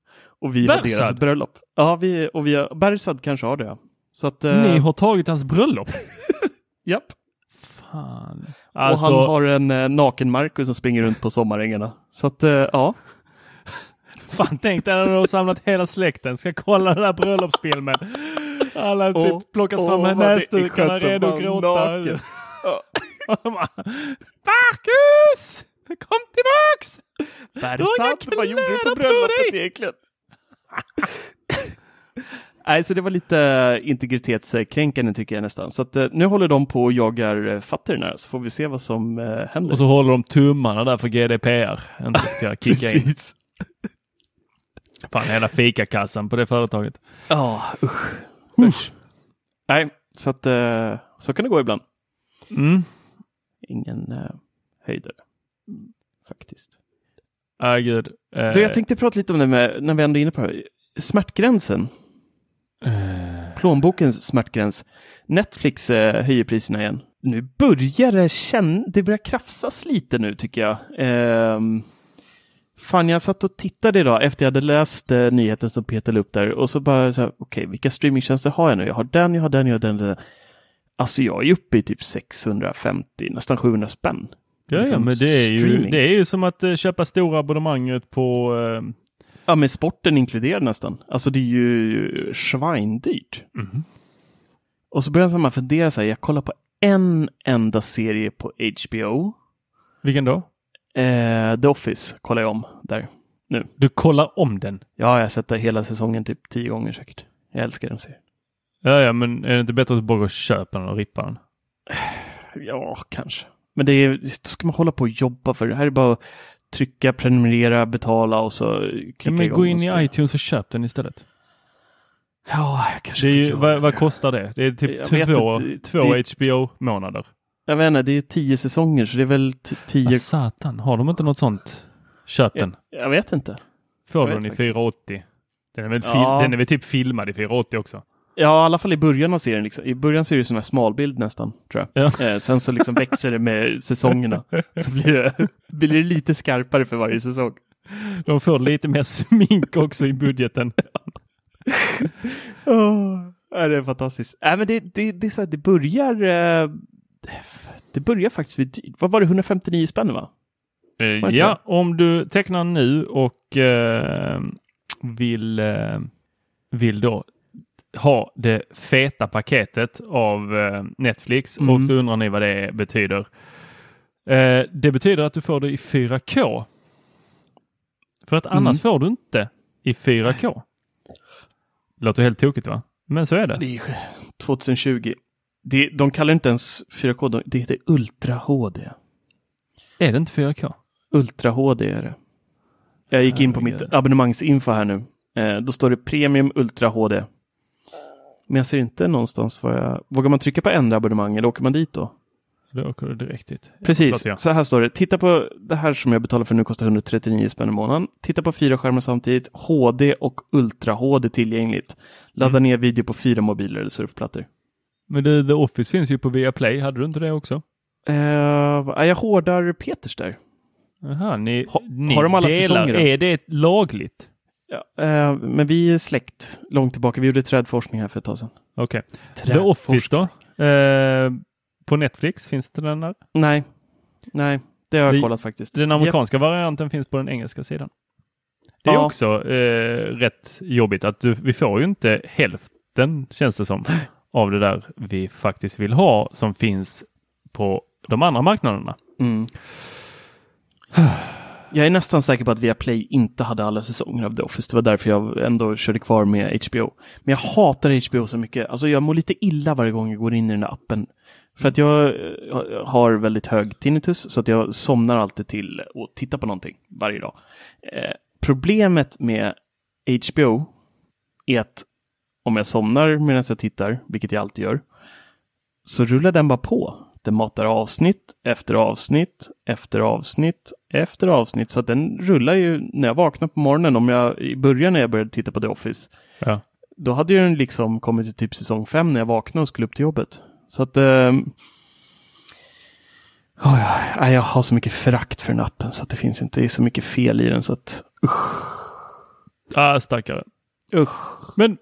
och vi har deras Bersad? bröllop. Ja, vi, och vi har, Bersad kanske har det. ja. Så att, eh, Ni har tagit hans bröllop? Japp. Fan. Och Alltså, han har en eh, naken Marcus som springer runt på sommarängarna. Så att, eh, ja. Fan tänk dig när har samlat hela släkten, ska kolla den här bröllopsfilmen. Alla Åh, typ plockat åh, fram det är näsdukarna redo att gråta. Marcus! Kom tillbaks! Bersad, vad gjorde du på bröllopet egentligen? Nej, så det var lite eh, integritetskränkande tycker jag nästan. Så att, eh, nu håller de på och jagar uh, fatterna så får vi se vad som eh, händer. Och så håller de tummarna där för GDPR inte ska kicka in. Fan, hela fikakassan på det företaget. Ja, usch. usch. Nej, så att eh, så kan det gå ibland. Mm. Ingen uh, höjdare. Faktiskt. Ah, gud. Eh, Du, jag tänkte prata lite om det med, när vi ändå är inne på det. Smärtgränsen. eh, Plånbokens smärtgräns. Netflix eh, höjer priserna igen. Nu börjar det känna, det börjar krafsas lite nu tycker jag. Fan, jag satt och tittade idag efter jag hade läst eh, nyheten som Peter la upp där och så bara så här, okej, vilka streamingtjänster har jag nu? Jag har den, jag har den, jag har den, den. Alltså jag är uppe i typ 650, nästan 700 spänn. Ja, ja, Liksom men det är, ju, det är ju som att eh, köpa stora abonnemanget på... Eh, Ja, med sporten inkluderad nästan. Alltså det är ju svindyrt. Mhm. Och så börjar man fundera så här, jag kollar på en enda serie på HBO. vilken då? Eh, The Office kollar jag om där nu. Du kollar om den? Ja, jag har sett hela säsongen typ tio gånger säkert. Jag älskar den serien. Ja, ja, men är det inte bättre att bara gå och köpa den och rippa den? Ja, kanske. Men det är, då ska man hålla på och jobba för det. här är bara att trycka, prenumerera, betala och så klicka Ja, men igång. gå in i iTunes och köp den istället. Ja, jag kanske Det är ju, vad, vad kostar det? Det är typ Jag två, två HBO-månader. Jag vet inte, det är tio säsonger så det är väl tio... Vad satan, har de inte något sånt? Köp den. Jag, jag vet inte. Får du den i faktiskt. 480. Den är, väl Ja. den är väl typ filmad i 480 också? Ja, i alla fall i början av serien. Liksom. I början så är det sån här smalbild nästan, tror jag. Ja. Eh, sen så liksom växer det med säsongerna. Så blir det, blir det lite skarpare för varje säsong. De får lite mer smink också i budgeten. oh, det är fantastiskt. Äh, men det, det, det, är så här, det börjar eh, det börjar faktiskt vid, vad var det, 159 spänn va? Eh, ja, om du tecknar nu och eh, vill, eh, vill då ha det feta paketet av eh, Netflix Mm. och då undrar ni vad det betyder. Eh, det betyder att du får det i 4K. För att annars får du inte i 4K. Låter helt tokigt va? Men så är det. Det är 2020. Det, de kallar inte ens 4K, de- det heter Ultra HD. Är det inte 4K? Ultra HD är det. Jag gick in på mitt abonnemangsinfo här nu. Eh, då står det Premium Ultra HD. Men jag ser inte någonstans vad jag... Vågar man trycka på ändra abonnemang eller åker man dit då? Då åker du direkt dit. Precis, så här står det. Titta på det här som jag betalar för nu kostar 139 spänn i månaden. Titta på fyra skärmar samtidigt. HD och Ultra HD tillgängligt. Ladda Mm. ner video på fyra mobiler eller surfplattor. Men det, The Office finns ju på Viaplay. Hade du inte det också? Eh, jag hårdar Peters där. Jaha, ni, Ha- ni har de alla delar. säsonger då? Är det lagligt? Ja, eh, men vi är släkt långt tillbaka. Vi gjorde trädforskning här för ett tag sedan. Okej. The Office då? Eh, på Netflix, finns det den där? Nej, nej, det har jag Det- kollat faktiskt. Den amerikanska varianten finns på den engelska sidan. Det är Ja. också eh, rätt jobbigt att du, vi får ju inte hälften, känns det som, av det där vi faktiskt vill ha som finns på de andra marknaderna. Mm. Jag är nästan säker på att Viaplay inte hade alla säsonger av The Office. Det var därför jag ändå körde kvar med HBO. Men jag hatar HBO så mycket. Alltså jag mår lite illa varje gång jag går in i den där appen. För att jag eh, har väldigt hög tinnitus så att jag somnar alltid till att titta på någonting varje dag. Eh, problemet med HBO är att om jag somnar medan jag tittar, vilket jag alltid gör, så rullar den bara på. Den matar avsnitt efter avsnitt efter avsnitt efter avsnitt. Så att den rullar ju när jag vaknar på morgonen. Om jag i början när jag började titta på The Office. Ja. Då hade ju den liksom kommit till typ säsong fem när jag vaknade och skulle upp till jobbet. Så att... oj, oj, nej, jag har så mycket förakt för den appen så att det finns inte så mycket fel i den så att Ah, stackare. usch. Men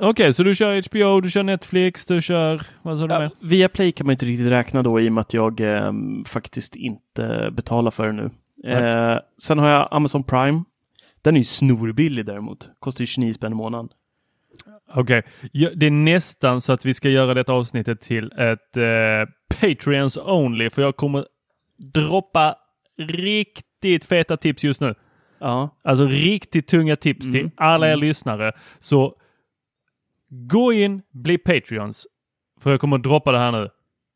okej, så du kör HBO, du kör Netflix, du kör, vad sa du Ja, mer? via Play kan man inte riktigt räkna då i och med att jag ehm, faktiskt inte betalar för det nu. Eh, sen har jag Amazon Prime. Den är ju snorbillig däremot. Kostar ju 29 spänn i månaden. Okej, ja, det är nästan så att vi ska göra detta avsnittet till ett eh, Patreons only, för jag kommer droppa riktigt feta tips just nu. Ja. Alltså riktigt tunga tips till Mm. alla er Mm. lyssnare. Så gå in, bli Patreons, för jag kommer droppa det här nu.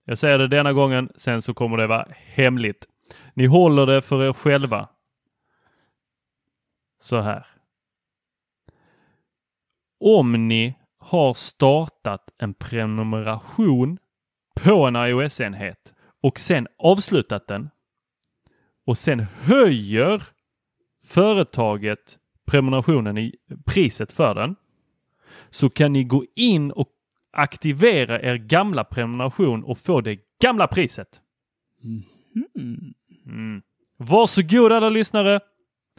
Jag säger det denna gången, sen så kommer det vara hemligt. Ni håller det för er själva. Så här. Om ni har startat en prenumeration på en iOS-enhet och sen avslutat den och sen höjer företaget prenumerationen i priset för den så kan ni gå in och aktivera er gamla prenumeration och få det gamla priset. Mm. Varsågod alla lyssnare!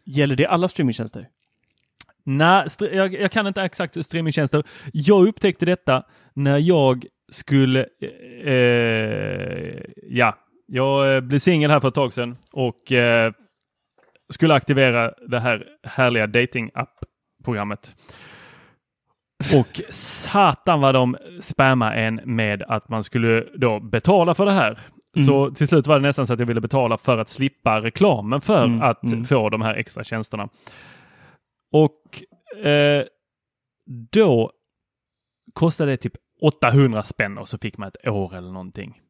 Gäller det alla streamingtjänster? Nej, jag, jag kan inte exakt streamingtjänster. Jag upptäckte detta när jag skulle... Eh, ja, jag eh, blev singel här för ett tag sedan och eh, skulle aktivera det här härliga dating app programmet Och satan vad de spammar en med att man skulle då betala för det här. Så till slut var det nästan så att jag ville betala för att slippa reklamen för Mm, att mm. få de här extra tjänsterna. Och eh, då kostade det typ 800 spänn och så fick man ett år eller någonting.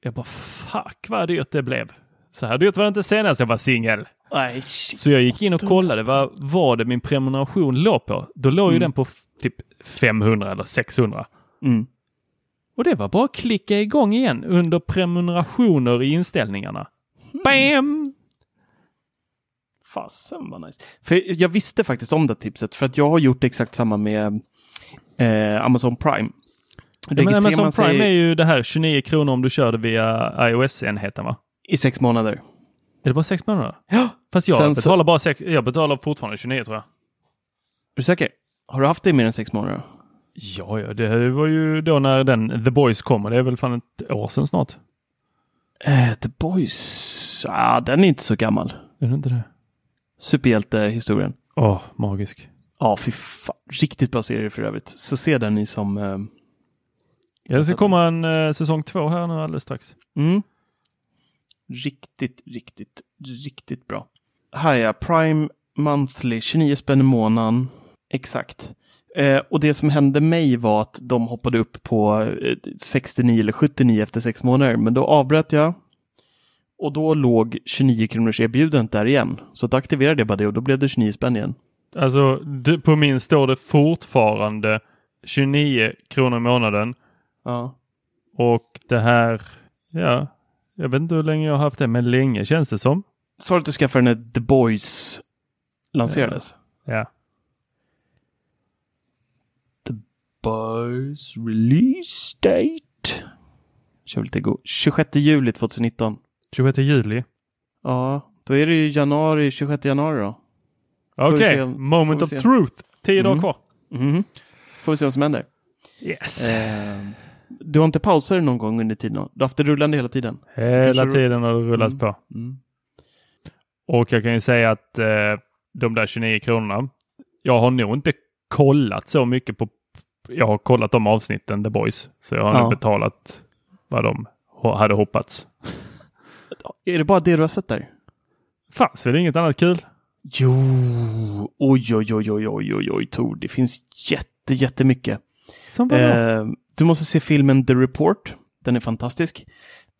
Jag bara fuck vad dyrt det blev. Så här dyrt var det inte senast jag var singel. Nej. Så jag gick in och kollade vad var det min prenumeration låg på. Då låg ju Mm. den på typ 500 eller 600. Mm. Och det var bara att klicka igång igen under prenumerationer i inställningarna. Bam! Fasen vad nice. För jag visste faktiskt om det tipset för att jag har gjort exakt samma med eh, Amazon Prime. Ja, men Amazon man sig Prime är ju det här 29 kronor om du kör det via iOS-enheten va? i sex månader. Är det bara sex månader? Ja. Fast jag Sen så- betalar bara sex, jag betalar fortfarande 29 tror jag. Är du säker? Har du haft det i mer än sex månader? Ja, ja, det var ju då när den The Boys kommer. Det är väl fan ett år sedan snart. Eh, The Boys, ah, den är inte så gammal. Är det inte det? Superhjältehistorien. Åh, oh, magisk. Ja, fy fan. Riktigt bra serie för övrigt. Så se den ni som... Eh, ja, det ska komma en eh, säsong två här nu alldeles strax. Mm. Riktigt, riktigt, riktigt bra. Här ja, Prime Monthly, 29 spänn i månaden. Exakt. Eh, och det som hände mig var att de hoppade upp på eh, 69 eller 79 efter sex månader, men då avbröt jag. Och då låg 29 kronors erbjudandet där igen. Så då aktiverade jag bara det och då blev det 29 spänn igen. Alltså på min står det fortfarande 29 kronor i månaden. Ja. Och det här, ja, jag vet inte hur länge jag har haft det, men länge känns det som. Sa du att du skaffade den när The Boys lanserades? Ja. ja. The Boys release date. Kör lite god. 26 juli 2019. 26 juli? Ja, då är det ju januari, 26 januari då. Okej, okay. moment of truth. 10 mm. dagar kvar. Mm. Får vi se vad som händer. Yes. Eh, du har inte pausat någon gång under tiden? Du har haft det rullande hela tiden? Hela tiden har det rullat mm. på. Mm. Och jag kan ju säga att eh, de där 29 kronorna. Jag har nog inte kollat så mycket på. Jag har kollat de avsnitten, The Boys. Så jag har ja. nog betalat vad de hade hoppats. Är det bara det du har sett där? Fanns väl inget annat kul? Jo, oj, oj, oj, oj, oj, oj, oj, Tor. Det finns jätte, jättemycket. Som eh, du måste se filmen The Report. Den är fantastisk.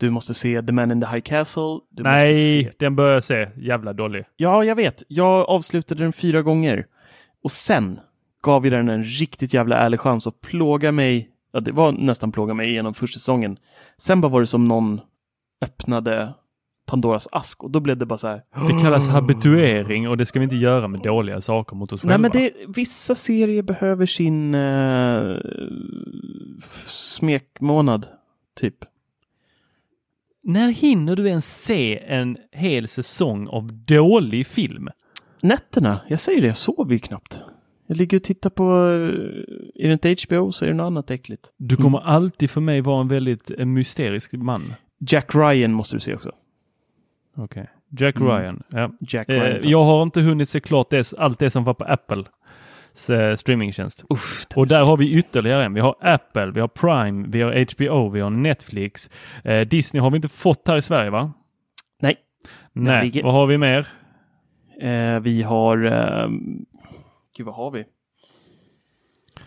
Du måste se The Man in the High Castle. Du Nej, den bör jag se. Jävla dålig. Ja, jag vet. Jag avslutade den fyra gånger. Och sen gav vi den en riktigt jävla ärlig chans att plåga mig. Ja, det var nästan plåga mig genom första säsongen. Sen bara var det som någon öppnade Pandoras ask och då blev det bara så här. Det kallas habituering och det ska vi inte göra med dåliga saker mot oss själva. Nej, men det, vissa serier behöver sin uh, smekmånad, typ. När hinner du ens se en hel säsong av dålig film? Nätterna, jag säger det, jag sover ju knappt. Jag ligger och tittar på, är det inte HBO så är det något annat äckligt. Du kommer mm. alltid för mig vara en väldigt mysterisk man. Jack Ryan måste du se också. Okej. Okay. Jack mm. Ryan. Ja. Jack Ryan. Eh, jag har inte hunnit se klart det, allt det som var på Apple eh, streamingtjänst. Uff, och där har vi ytterligare en. Vi har Apple, vi har Prime, vi har HBO, vi har Netflix. Eh, Disney har vi inte fått här i Sverige va? Nej. Nej, vad har vi mer? Eh, vi har, eh, gud vad har vi?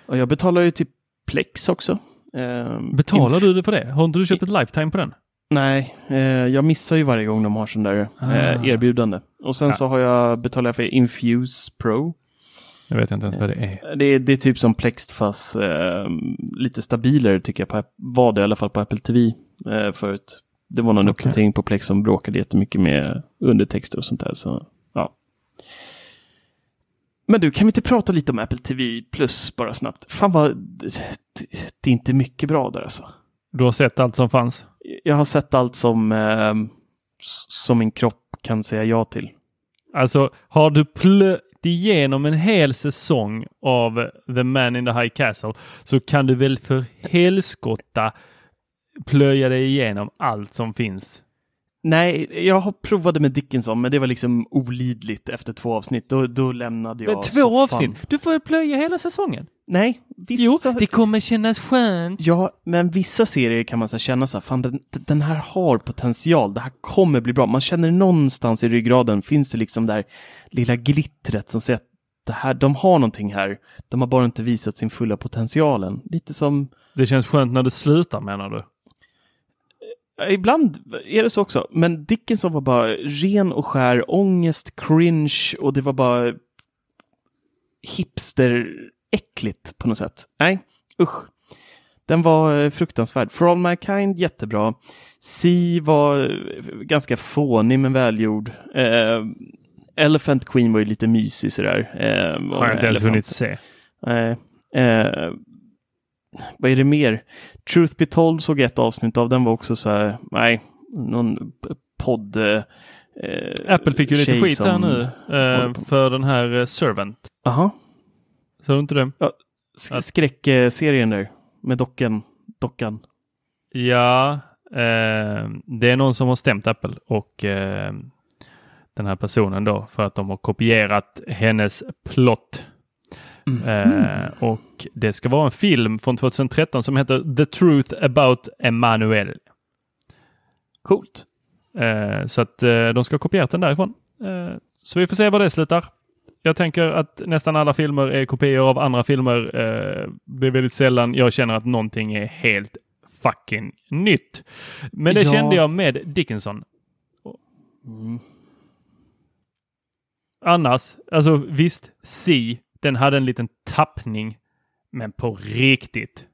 Och jag betalar ju till Plex också. Eh, Betalar du det för det? Har inte du köpt ett lifetime på den? Nej, eh, jag missar ju varje gång de har sån där eh, ah. erbjudande. Och sen ja. så har jag betalat för Infuse Pro. Jag vet inte ens vad det är. Det är, det är typ som Plext fast eh, lite stabilare tycker jag. På, var det i alla fall på Apple TV eh, förut. Det var någon okay. uppdatering på Plex som bråkade jättemycket med undertexter och sånt där. Så, ja. Men du, kan vi inte prata lite om Apple TV Plus bara snabbt? Fan vad, det, det är inte mycket bra där alltså. Du har sett allt som fanns? Jag har sett allt som, eh, som min kropp kan säga ja till. Alltså, har du plöjt igenom en hel säsong av The Man in the High Castle så kan du väl för helskotta plöja dig igenom allt som finns Nej, jag har provade med Dickinson, men det var liksom olidligt efter två avsnitt. Då, då lämnade jag men Två avsnitt? Du får plöja hela säsongen. Nej, vissa... Jo, det kommer kännas skönt. Ja, men vissa serier kan man så känna så här, fan den, den här har potential, det här kommer bli bra. Man känner någonstans i ryggraden, finns det liksom där lilla glittret som säger att det här, de har någonting här. De har bara inte visat sin fulla potentialen. Lite som... Det känns skönt när det slutar menar du? Ibland är det så också, men Dickinson var bara ren och skär ångest, cringe och det var bara hipsteräckligt på något sätt. Nej, usch. Den var eh, fruktansvärd. For All Mankind jättebra. Si var ganska fånig men välgjord. Eh, Elephant Queen var ju lite mysig sådär. Eh, Har jag inte ens hunnit se. Nej. Eh, vad är det mer? Truth Be Told såg ett avsnitt av, den var också så här, nej, någon podd. Eh, Apple fick ju lite skit här nu eh, för den här eh, Servant. Aha. Såg du inte det? Ja, sk- skräckserien där med dockan. dockan. Ja, eh, det är någon som har stämt Apple och eh, den här personen då för att de har kopierat hennes plott. Eh, och det ska vara en film från 2013 som heter The Truth About Emanuel. Coolt. Eh, så att eh, de ska ha kopierat den därifrån. Eh, så vi får se var det slutar. Jag tänker att nästan alla filmer är kopior av andra filmer. Eh, det är väldigt sällan jag känner att någonting är helt fucking nytt. Men det Ja. kände jag med Dickinson. Annars, alltså visst, Si, den hade en liten tappning, men på riktigt.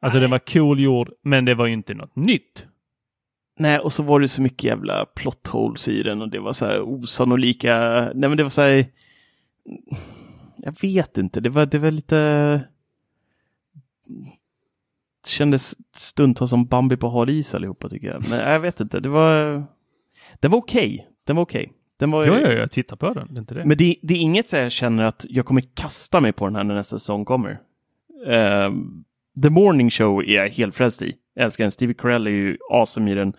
Alltså den var cool gjord, men det var ju inte något nytt. Nej, och så var det så mycket jävla plot holes i den och det var så här osannolika. Nej, men det var så här. Jag vet inte, det var, det var lite. Det kändes stundtals som Bambi på hal is allihopa tycker jag. Men jag vet inte, det var. Den var okej. Den var okej. Den var, Ja, ja, jag tittar på den. Det är inte det. Men det, det är inget så jag känner att jag kommer kasta mig på den här när nästa säsong kommer. Ehm, The Morning Show är jag helt frälst i. Jag älskar den. Stevie Carell är ju awesome i den.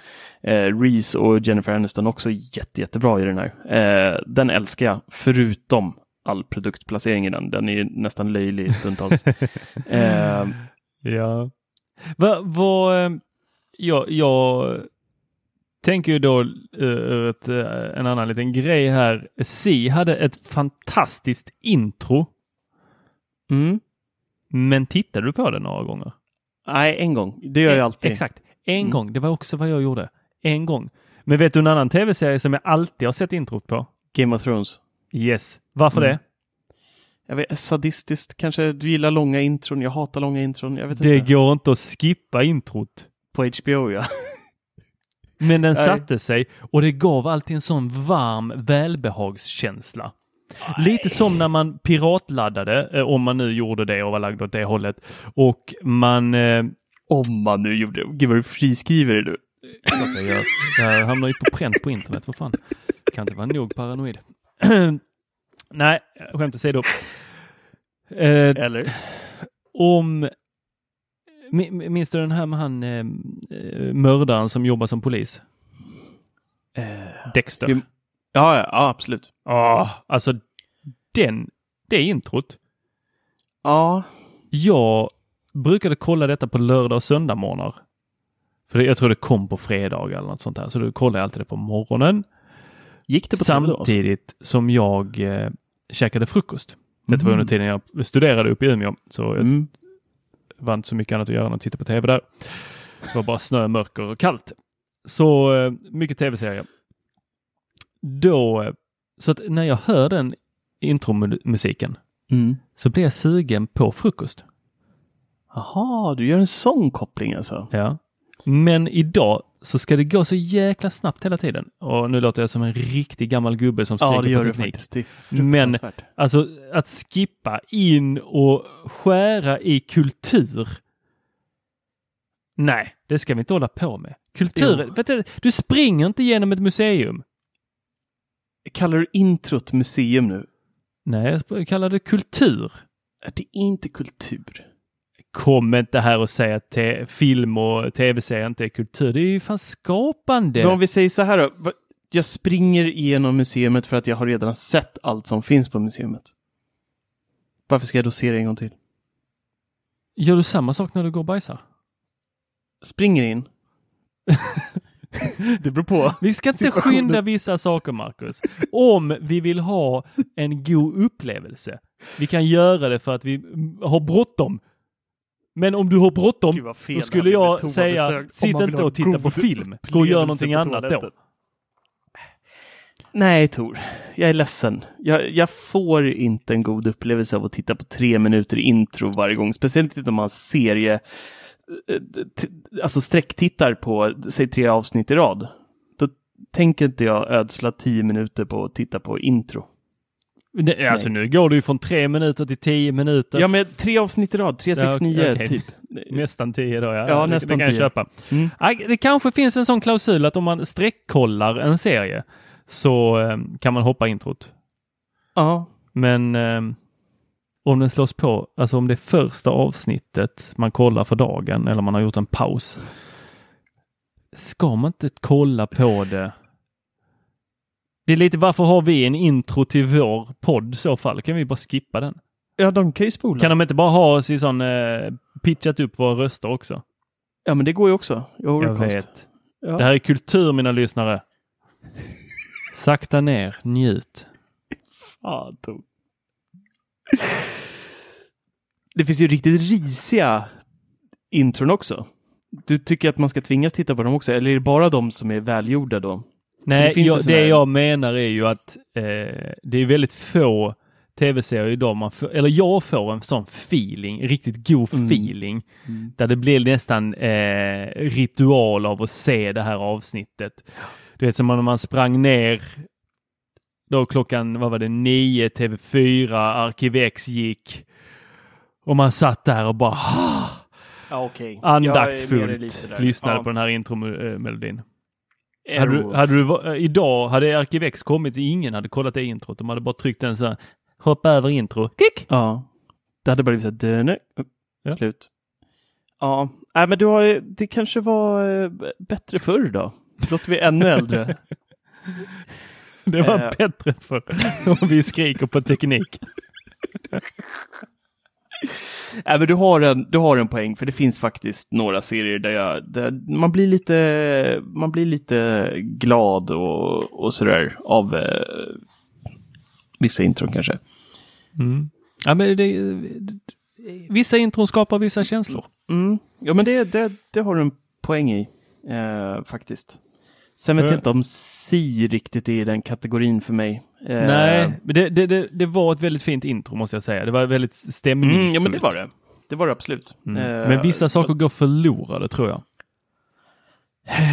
Uh, Reese och Jennifer Aniston också jätte, jättebra i den här. Eh, den älskar jag, förutom all produktplacering i den. Den är nästan löjlig stundtals. Ehm, Ja. Vad, vad, eh, jag, jag tänker ju då uh, ett, eh, en annan liten grej här. Si hade ett fantastiskt intro. mm. Men tittade du på det några gånger? Nej, en gång. Det gör jag alltid. Exakt. En Mm. gång. Det var också vad jag gjorde. En gång. Men vet du en annan tv-serie som jag alltid har sett introt på? Game of Thrones. Yes. Varför Mm. det? Jag vet, sadistiskt kanske. Du gillar långa intron. Jag hatar långa intron. Jag vet Det inte. går inte att skippa introt. På HBO, ja. Men den Nej. satte sig och det gav alltid en sån varm välbehagskänsla. Lite som när man piratladdade, eh, om man nu gjorde det och var lagd åt det hållet. Och man... Eh, Om man nu gjorde det. Gud vad du friskriver dig nu. jag. Det här hamnar ju på pränt på internet, för fan. Kan inte vara nog paranoid. Nej, skämt åsido. Eh, Eller? om... Mi- Minns du den här med han eh, eh, mördaren som jobbar som polis? Dexter. Jo. Ja, ja, absolut. Ja, alltså den, det introt. Ja. Jag brukade kolla detta på lördag och söndag morgnar. För det, jag tror det kom på fredag eller något sånt där. Så då kollade jag alltid det på morgonen. Gick det på? Samtidigt som jag eh, käkade frukost. Detta var Mhm. under tiden jag studerade uppe i Umeå. Så jag Mm. Var inte så mycket annat att göra än att titta på tv där. Det var bara snö, mörker och kallt. Så eh, mycket tv-serier. Då, eh, så att när jag hör den intromusiken Mm. så blir jag sugen på frukost. Jaha, du gör en sån koppling alltså? Ja. Men idag så ska det gå så jäkla snabbt hela tiden. Och nu låter jag som en riktig gammal gubbe som skriker Ja, det gör på teknik. Det är Men alltså att skippa in och skära i kultur. Nej, det ska vi inte hålla på med. Kultur, vet du, du springer inte genom ett museum. Kallar du introt museum nu? Nej, jag kallar det kultur. Det är inte kultur. Kom inte här och säg att film och tv-serier inte är kultur. Det är ju fan skapande. Men om vi säger så här då. Jag springer igenom museet för att jag har redan sett allt som finns på museet. Varför ska jag då se det en gång till? Gör du samma sak när du går och bajsar? Springer in. det beror på. Vi ska inte skynda vissa saker, Marcus. Om vi vill ha en god upplevelse. Vi kan göra det för att vi har bråttom. Men om du har bråttom, då skulle jag säga, sitt inte och titta på film. Gå och gör någonting annat då. Nej, Tor. Jag är ledsen. Jag, jag får inte en god upplevelse av att titta på tre minuter intro varje gång. Speciellt inte om man serie, eh, t- alltså sträcktittar på, säg tre avsnitt i rad. Då tänker inte jag ödsla tio minuter på att titta på intro. Det, alltså nu går du ju från tre minuter till tio minuter. Ja, men tre avsnitt i rad, tre, sex, nio, typ. Nästan tio då, ja. Ja, det, nästan det kan jag tio. köpa. Mm. Nej, Det kanske finns en sån klausul att om man sträckkollar en serie så eh, kan man hoppa introt. Ja, Men eh, om den slås på, alltså om det är första avsnittet man kollar för dagen eller man har gjort en paus. Ska man inte kolla på det? Det är lite varför har vi en intro till vår podd i så fall? Kan vi bara skippa den? Ja, de kan ju spola. Kan de inte bara ha oss i sån eh, pitchat upp våra röster också? Ja, men det går ju också. Jag, Jag vet. Ja. Det här är kultur mina lyssnare. Sakta ner, njut. Fan. Det finns ju riktigt risiga intron också. Du tycker att man ska tvingas titta på dem också, eller är det bara de som är välgjorda då? Nej, det jag, det jag menar är ju att eh, det är väldigt få tv-serier idag man får, eller jag får en sån feeling, riktigt god Mm. feeling, där det blir nästan eh, ritual av att se det här avsnittet. Du vet som när man sprang ner då klockan, vad var det, nio, TV4, Arkivex gick och man satt där och bara Ja, okej. andaktsfullt lyssnade på den här intromelodin. Hade du, hade du, eh, idag hade Arkivex kommit och ingen hade kollat det introt. De hade bara tryckt den så här, hoppa över intro, kick! Ja. Det hade bara blivit så här, döne, Ja. slut. Ja, nej men du har, det kanske var eh, bättre förr då. Låter vi ännu äldre. Det var Eh. bättre för om vi skriker på teknik. Men du har, en, du har en poäng, för det finns faktiskt några serier där, jag, där man, blir lite, man blir lite glad och, och sådär av eh, vissa intron kanske. Mm. Ja, men det, vissa intron skapar vissa känslor. Mm. Ja, men det, det, det har du en poäng i, eh, faktiskt. Sen vet Ja. jag inte om Si riktigt är i den kategorin för mig. Eh, Nej, men det, det, det, var ett väldigt fint intro måste jag säga. Det var väldigt stämningsfullt. Mm, ja, men det var det. Det var det absolut. Mm. Eh, Men vissa saker går förlorade tror jag.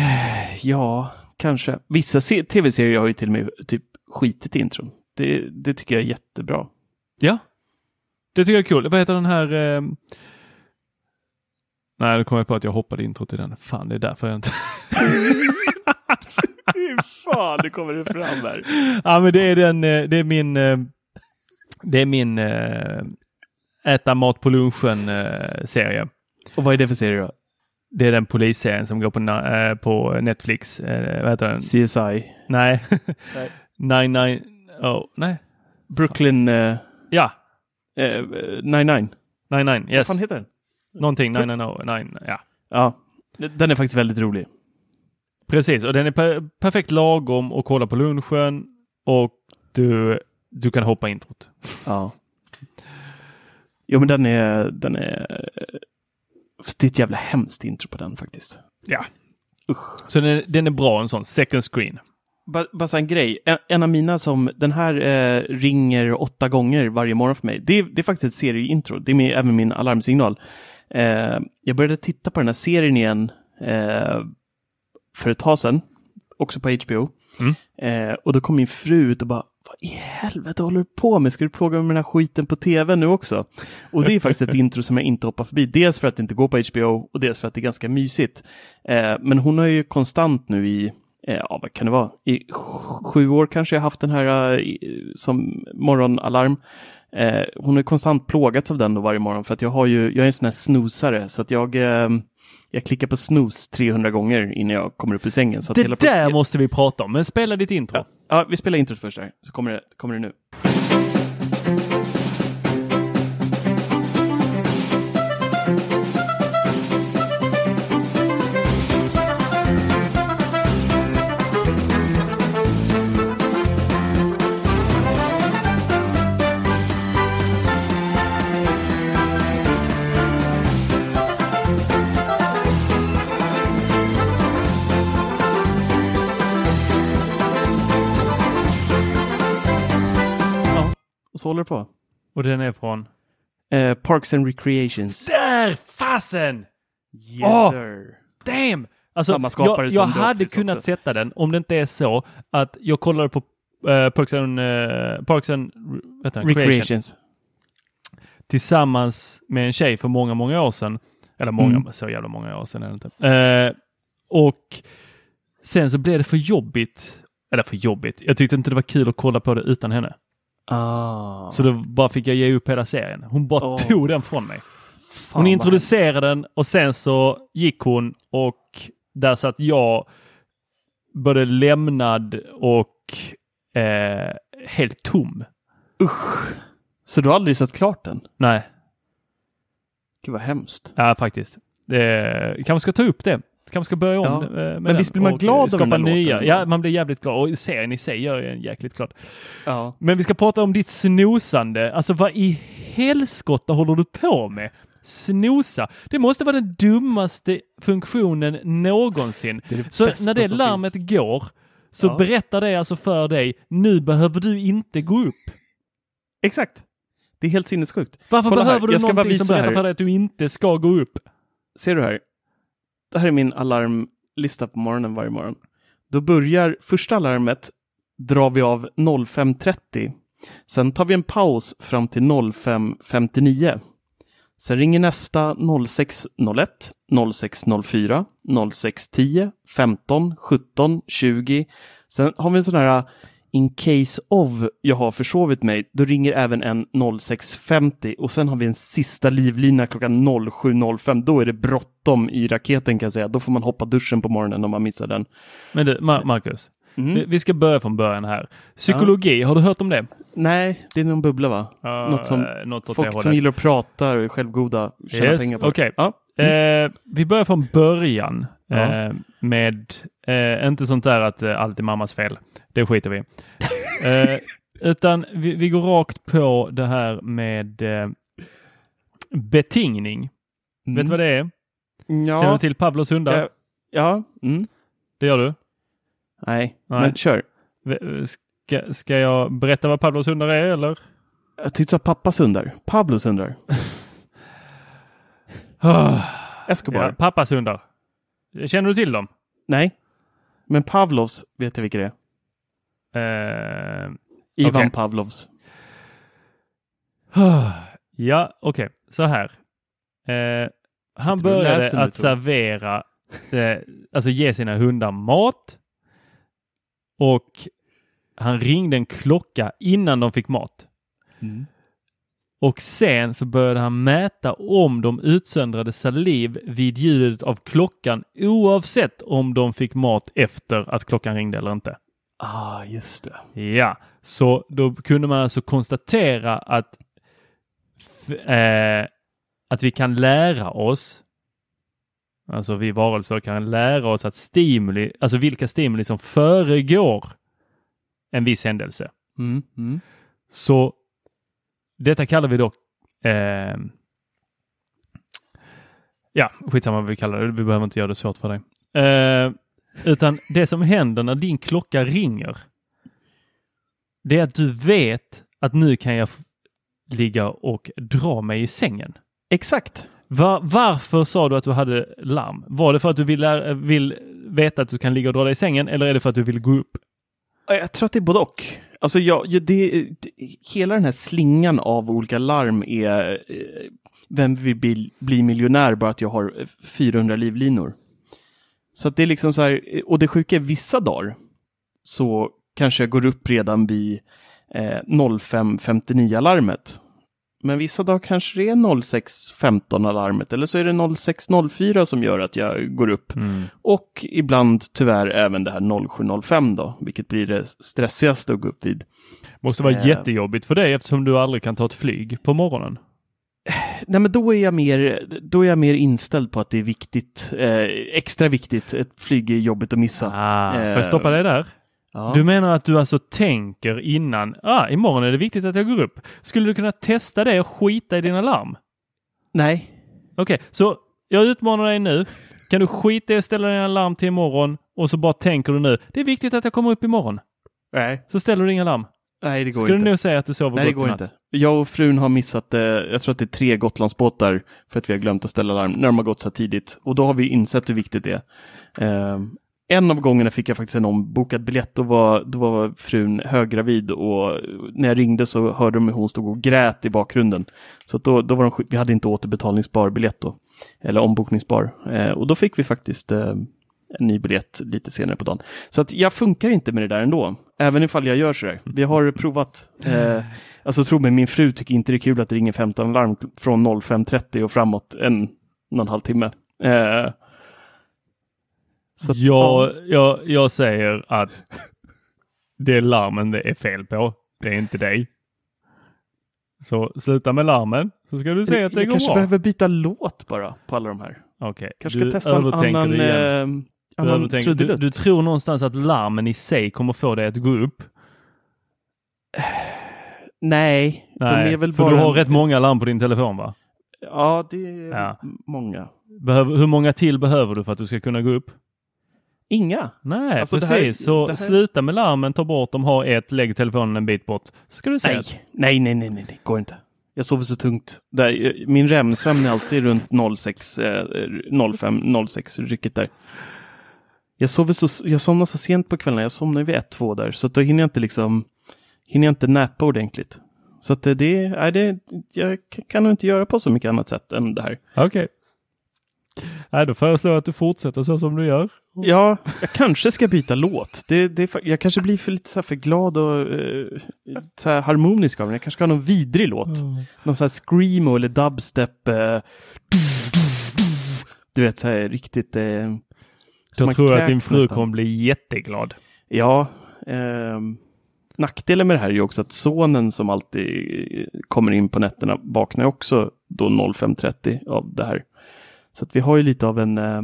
Ja, kanske. Vissa se- tv-serier har ju till och med typ skitit intron. Det, det tycker jag är jättebra. Ja, det tycker jag är kul. Vad heter den här? Eh... Nej, då kom jag på att jag hoppade intro till den. Fan, det är därför jag inte... Fy fan, nu kommer det fram här. ja, men det är den, eh, det är min, eh, det är min eh, äta mat på lunchen eh, serie. Och vad är det för serie då? Det är den polisserien som går på, på Netflix. Vad heter den? CSI? Nej. Nej. Nine Nine... Oh, nej. Brooklyn Ja. eh, 99? Nine Nine. Vad Yes. fan heter den? Någonting. Nine Nine oh, Nine. Ja. Ja, den är faktiskt väldigt rolig. Precis, och den är per perfekt lagom att kolla på lunchen och du, du kan hoppa introt. Ja. Jo, men den är, den är... Det är ett jävla hemskt intro på den faktiskt. Ja. Så den, är- den är bra, en sån second screen. Ba- Bara en grej. En, en av mina som, den här eh, ringer åtta gånger varje morgon för mig. Det är, det är faktiskt ett serieintro. Det är med, även min alarmsignal. Eh, jag började titta på den här serien igen eh, för ett tag sedan. Också på HBO. Eh, och då kom min fru ut och bara vad i helvete håller du på med? Ska du plåga mig med den här skiten på tv nu också? Och det är faktiskt ett intro som jag inte hoppar förbi. Dels för att det inte går på HBO och dels för att det är ganska mysigt. Eh, men hon har ju konstant nu i, eh, ja vad kan det vara, i sj- sju år kanske jag haft den här eh, som morgonalarm. Eh, hon har konstant plågats av den då varje morgon för att jag har ju, jag är en sån här snoosare så att jag, eh, jag klickar på snooze 300 gånger innan jag kommer upp i sängen. Så Det där måste vi prata om, men spela ditt intro. Ja, vi spelar introt först här, så kommer det, kommer det nu. Och så håller det på. Och den är från? Eh, Parks and Recreations. Där! Fasen! Yes Åh! sir. Damn! Alltså, Samma skapare jag, som jag The hade Office kunnat också. sätta den om det inte är så att jag kollade på uh, Parks and, uh, Parks and den? Creation. Recreations. tillsammans med en tjej för många, många år sedan. Eller många, Mm. så jävla många år sedan är det inte. Eh, och sen så blev det för jobbigt. Eller för jobbigt. Jag tyckte inte det var kul att kolla på det utan henne. Ah. Så då bara fick jag ge upp hela serien. Hon bara Åh. tog den från mig. Fan, Hon introducerade den och sen så gick hon och där satt jag både lämnad och eh, helt tom. Usch. Så du har aldrig sett klart den? Nej, Gud vad hemskt. ja, faktiskt. Det, kanske ska ta upp det. Kanske ska börja om Ja. eh, Men visst blir man glad av den där nya. låten? Ja, man blir jävligt glad och serien i sig gör ju en jäkligt glad. Ja. Men vi ska prata om ditt snosande. Alltså vad i helskotta håller du på med? Snosa. Det måste vara den dummaste funktionen någonsin. Det det så när det larmet går så Ja. berättar det alltså för dig, nu behöver du inte gå upp. Exakt. Det är helt sinnessjukt. Varför Kolla här, behöver du ska bara någonting som berättar här. för dig att du inte ska gå upp? Ser du här? Det här är min alarmlista på morgonen varje morgon. Då börjar första alarmet drar vi av 05.30. Sen tar vi en paus fram till 05.59. Sen ringer nästa 06.01, 06.04, 06.10, 15, 17, 20. Sen har vi en sån här in case of jag har försovit mig. Då ringer även en 06.50 och sen har vi en sista livlina klockan 07.05. Då är det bråttom i raketen kan jag säga. Då får man hoppa duschen på morgonen om man missar den. Men du, Ma- Marcus. Mm. Vi- ska börja från början här. Psykologi, har du hört om det? Nej, det är någon bubbla va? Ja, något som eh, något folk som gillar att prata och är självgoda tjänar Yes, pengar på. okej. Ja. Eh, vi börjar från början Ja. eh, med, eh, inte sånt där att eh, allt är mammas fel. Det skiter vi eh, Utan vi, vi går rakt på det här med betingning. Mm. Vet du vad det är? Ja. Känner du till Pavlos hundar? Ja. ja. Mm. Det gör du? Nej. Nej. men kör. Ska, ska jag berätta vad Pavlos hundar är eller? Jag tyckte du sa pappas hundar. Pablos hundar. Escobar. Ja, pappas hundar. Känner du till dem? Nej. Men Pavlovs vet jag vilka det är. Eh, Ivan okej. Pavlovs. Ja, okej. Så här. Eh, han började att servera, eh, alltså ge sina hundar mat. Och han ringde en klocka innan de fick mat. Mm. Och sen så började han mäta om de utsöndrade saliv vid ljudet av klockan oavsett om de fick mat efter att klockan ringde eller inte. Ah, just det. Ja, så då kunde man alltså konstatera att, eh, att vi kan lära oss, alltså vi varelser kan lära oss att stimuli, alltså vilka stimuli som föregår en viss händelse. Mm. Mm. Så detta kallar vi då eh, Ja, skitsamma vad vi kallar det. Vi behöver inte göra det svårt för dig. Eh, utan det som händer när din klocka ringer. Det är att du vet att nu kan jag ligga och dra mig i sängen. Exakt. Va- varför sa du att du hade larm? Var det för att du vill, vill veta att du kan ligga och dra dig i sängen eller är det för att du vill gå upp? Ja, Jag tror att det är både och. Alltså, ja, det, det, hela den här slingan av olika larm är eh, vem vill bli, bli miljonär bara att jag har eh, 400 livlinor. Så att det är liksom så här, eh, och det sjuka är vissa dagar så kanske jag går upp redan vid eh, 05.59-larmet. Men vissa dagar kanske det är 06.15 alarmet eller så är det 06.04 som gör att jag går upp. Och ibland tyvärr även det här 07.05 då, vilket blir det stressigaste att gå upp vid. Måste vara Eh. jättejobbigt för dig eftersom du aldrig kan ta ett flyg på morgonen. Nej, men då är jag mer, då är jag mer inställd på att det är viktigt, eh, extra viktigt. Ett flyg är jobbigt att missa. Ah, får Eh, jag stoppa dig där? Ja. Du menar att du alltså tänker innan, ah, imorgon är det viktigt att jag går upp. Skulle du kunna testa det och skita i dina larm? Nej. Okej, så jag utmanar dig nu. Kan du skita i att ställa dina larm till imorgon och så bara tänker du nu, det är viktigt att jag kommer upp imorgon. Nej. Så ställer du inga larm. Nej, det går Skulle inte. du nog säga att du sover Nej, det gott går i natt? inte. Jag och frun har missat, eh, jag tror att det är tre Gotlandsbåtar för att vi har glömt att ställa larm när de har gått så här tidigt. Och då har vi insett hur viktigt det är. Eh, en av gångerna fick jag faktiskt en ombokad biljett. Då var, då var frun höggravid och när jag ringde så hörde de hur hon stod och grät i bakgrunden. Så att då, då var de, vi hade inte återbetalningsbar biljett då. Eller ombokningsbar. Eh, och då fick vi faktiskt eh, en ny biljett lite senare på dagen. Så att jag funkar inte med det där ändå, även ifall jag gör sådär. Vi har provat, eh, alltså tro mig, min fru tycker inte det är kul att det ringer 15 larm från 05.30 och framåt en, en och en halv timme. Eh, så att, jag, jag, jag säger att det är larmen det är fel på. Det är inte dig. Så sluta med larmen så ska du se att det jag går kanske bra. behöver byta låt bara på alla de här. Okej, okay. Kanske ska testa en annan, eh, du, annan du, du tror någonstans att larmen i sig kommer få dig att gå upp? Nej, Nej de är väl för bara... du har rätt många larm på din telefon va? Ja, det är ja. många. Behöver, hur många till behöver du för att du ska kunna gå upp? Inga. Nej, Alltså, det precis. här- så det här- sluta med larmen, ta bort dem, ha ett, lägg telefonen en bit bort. Så ska du se. Nej, nej, nej, nej, nej, nej, går inte. Jag sover så tungt. Där, eh, min REM-sömn är alltid runt 06, eh, 05, 06 rycket där. Jag sover så, jag somnar så sent på kvällarna. Jag somnar vid ett, två där. Så att då hinner jag inte liksom, hinner jag inte näpa ordentligt. Så att det, det, är det, jag kan nog inte göra på så mycket annat sätt än det här. Okej. Nej, då föreslår jag att du fortsätter så som du gör. Ja, jag kanske ska byta låt. Det, det, jag kanske blir för lite så för glad och eh, harmonisk av den. Jag kanske ska ha någon vidrig låt. Någon så här screamo eller dubstep. Eh, du vet, så här riktigt... Eh, Jag tror att din fru nästan. kommer bli jätteglad. Ja. ehm, nackdelen med det här är ju också att sonen som alltid kommer in på nätterna vaknar också då 05.30 av det här. Så att vi har ju lite av en... Eh,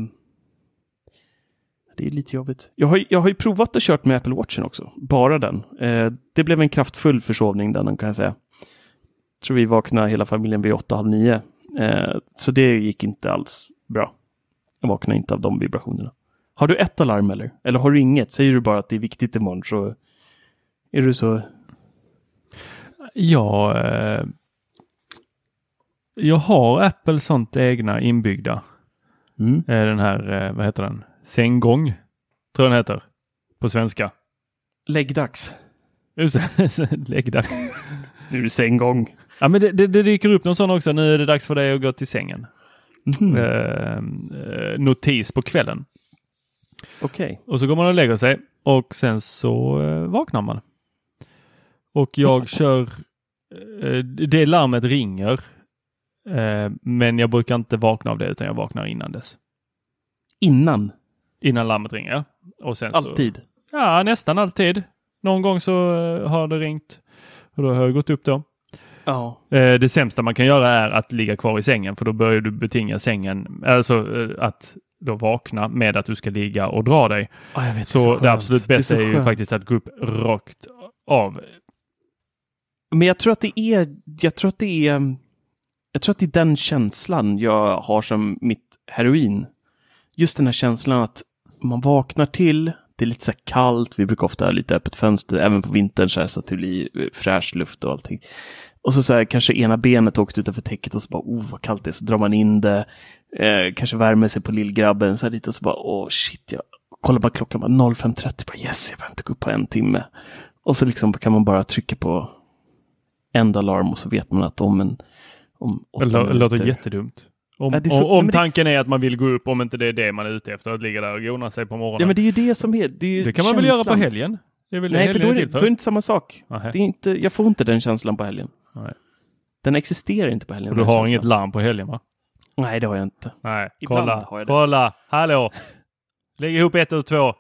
det är lite jobbigt. Jag har, jag har ju provat att kört med Apple Watchen också. Bara den. Eh, det blev en kraftfull försovning den kan jag säga. Jag tror vi vaknade hela familjen vid 8, halv 9. Eh, så det gick inte alls bra. Jag vaknade inte av de vibrationerna. Har du ett alarm eller? Eller har du inget? Säger du bara att det är viktigt imorgon så är du så... Ja, eh, jag har Apple sånt egna inbyggda. Mm. Eh, den här, eh, vad heter den? Sänggång, tror jag den heter. På svenska. Läggdags. Just det, läggdags. Nu sänggång. Ja, men det, det, det dyker upp någon sån också. Nu är det dags för dig att gå till sängen. Mhm. Eh, notis på kvällen. Okej. Och så går man och lägger sig och sen så vaknar man. Och jag kör, eh, det larmet ringer. Eh, men jag brukar inte vakna av det utan jag vaknar innan dess. Innan? Innan larmet ringer. Och sen Alltid? Så, ja, nästan alltid. Någon gång så eh, har det ringt och då har jag gått upp då. Ja. Eh, Det sämsta man kan göra är att ligga kvar i sängen för då börjar du betinga sängen, alltså att då vakna med att du ska ligga och dra dig. Jag vet, är så, så det absolut är bästa så är, ju faktiskt att gå upp rakt av. Men jag tror att det är, jag tror att det är, jag tror att det är den känslan jag har som mitt heroin. Just den här känslan att man vaknar till, det är lite så här kallt, vi brukar ofta ha lite öppet fönster, även på vintern så, här, så att det blir eh, fräsch luft och allting. Och så, så här, kanske ena benet åkt utanför täcket och så bara, oh vad kallt det är, så drar man in det, eh, kanske värmer sig på lillgrabben så här lite och så bara, åh shit, jag kollar bara klockan, bara 05.30, bara yes, jag behöver inte gå upp på en timme. Och så liksom kan man bara trycka på end alarm och så vet man att om en om åtta Det lå- låter minuter- jättedumt. Om, Ja, så- om, om men det- tanken är att man vill gå upp, om inte det är det man är ute efter, att ligga där och gona sig på morgonen. Ja men det är ju det som är, det är ju Det kan man väl göra på helgen? Det är väl Nej, för då är, det, då för? är det inte samma sak. Det är inte, jag får inte den känslan på helgen. Nej. Den existerar inte på helgen. Och du har känslan. inget larm på helgen va? Nej, det har jag inte. Nej, Ibland kolla, har jag det. kolla, hallå! Lägg ihop ett och två.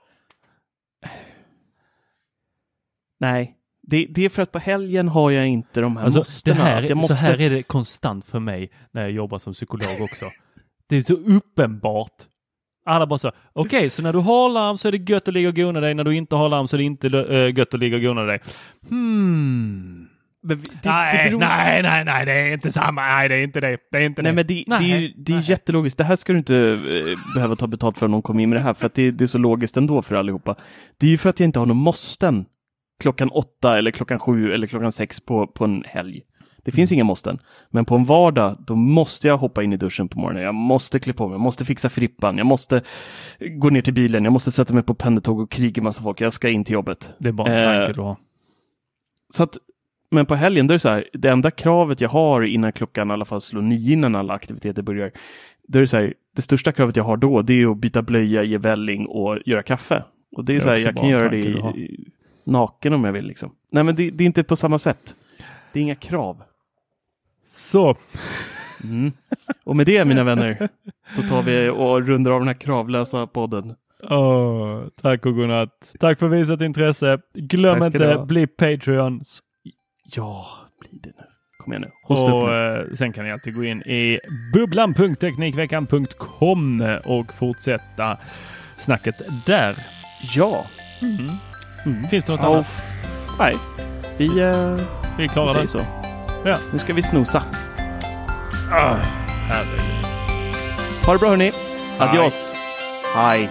Nej, det, det är för att på helgen har jag inte de här Alltså, det här, måste... Så här är det konstant för mig när jag jobbar som psykolog också. det är så uppenbart. Alla bara så, okej, så när du har larm så är det gött att ligga och gona dig, när du inte har larm så är det inte äh, gött att ligga och gona dig. Hmm. Vi- det, nej, det beror... nej, nej, nej, det är inte samma. Nej, det är inte det. Det är inte Nej, det. men det, det är ju det är jättelogiskt. Det här ska du inte eh, behöva ta betalt för om någon kommer in med det här, för att det, det är så logiskt ändå för allihopa. Det är ju för att jag inte har någon måsten klockan åtta eller klockan sju eller klockan sex på, på en helg. Det finns inga måsten. Men på en vardag, då måste jag hoppa in i duschen på morgonen. Jag måste klä på mig, jag måste fixa frippan, jag måste gå ner till bilen, jag måste sätta mig på pendeltåg och kriga massa folk. Jag ska in till jobbet. Det är bara en tanke Eh, har. Så att, men på helgen, då är det så här, det enda kravet jag har innan klockan i alla fall slår nio innan alla aktiviteter börjar, då är det så här, det största kravet jag har då det är att byta blöja, ge välling och göra kaffe. Och det är, Det är så här, jag kan göra det i, naken om jag vill. Liksom. Nej, men det, det är inte på samma sätt. Det är inga krav. Så, Mm. Och med det mina vänner så tar vi och rundar av den här kravlösa podden. åh, tack och godnatt. Tack för visat intresse. Glöm inte, bli Patreons. Ja, blir det nu. Kom igen nu. Hosta upp Och nu. eh, sen kan ni alltid gå in i bubblan.teknikveckan.com och fortsätta snacket där. Ja. Mm. Finns det något Ja, annat? Nej, vi, eh, Vi är vi klara säger där. så. Ja. Nu ska vi snosa. Ah, herregud. Ha det bra hörni. Adios. Hej.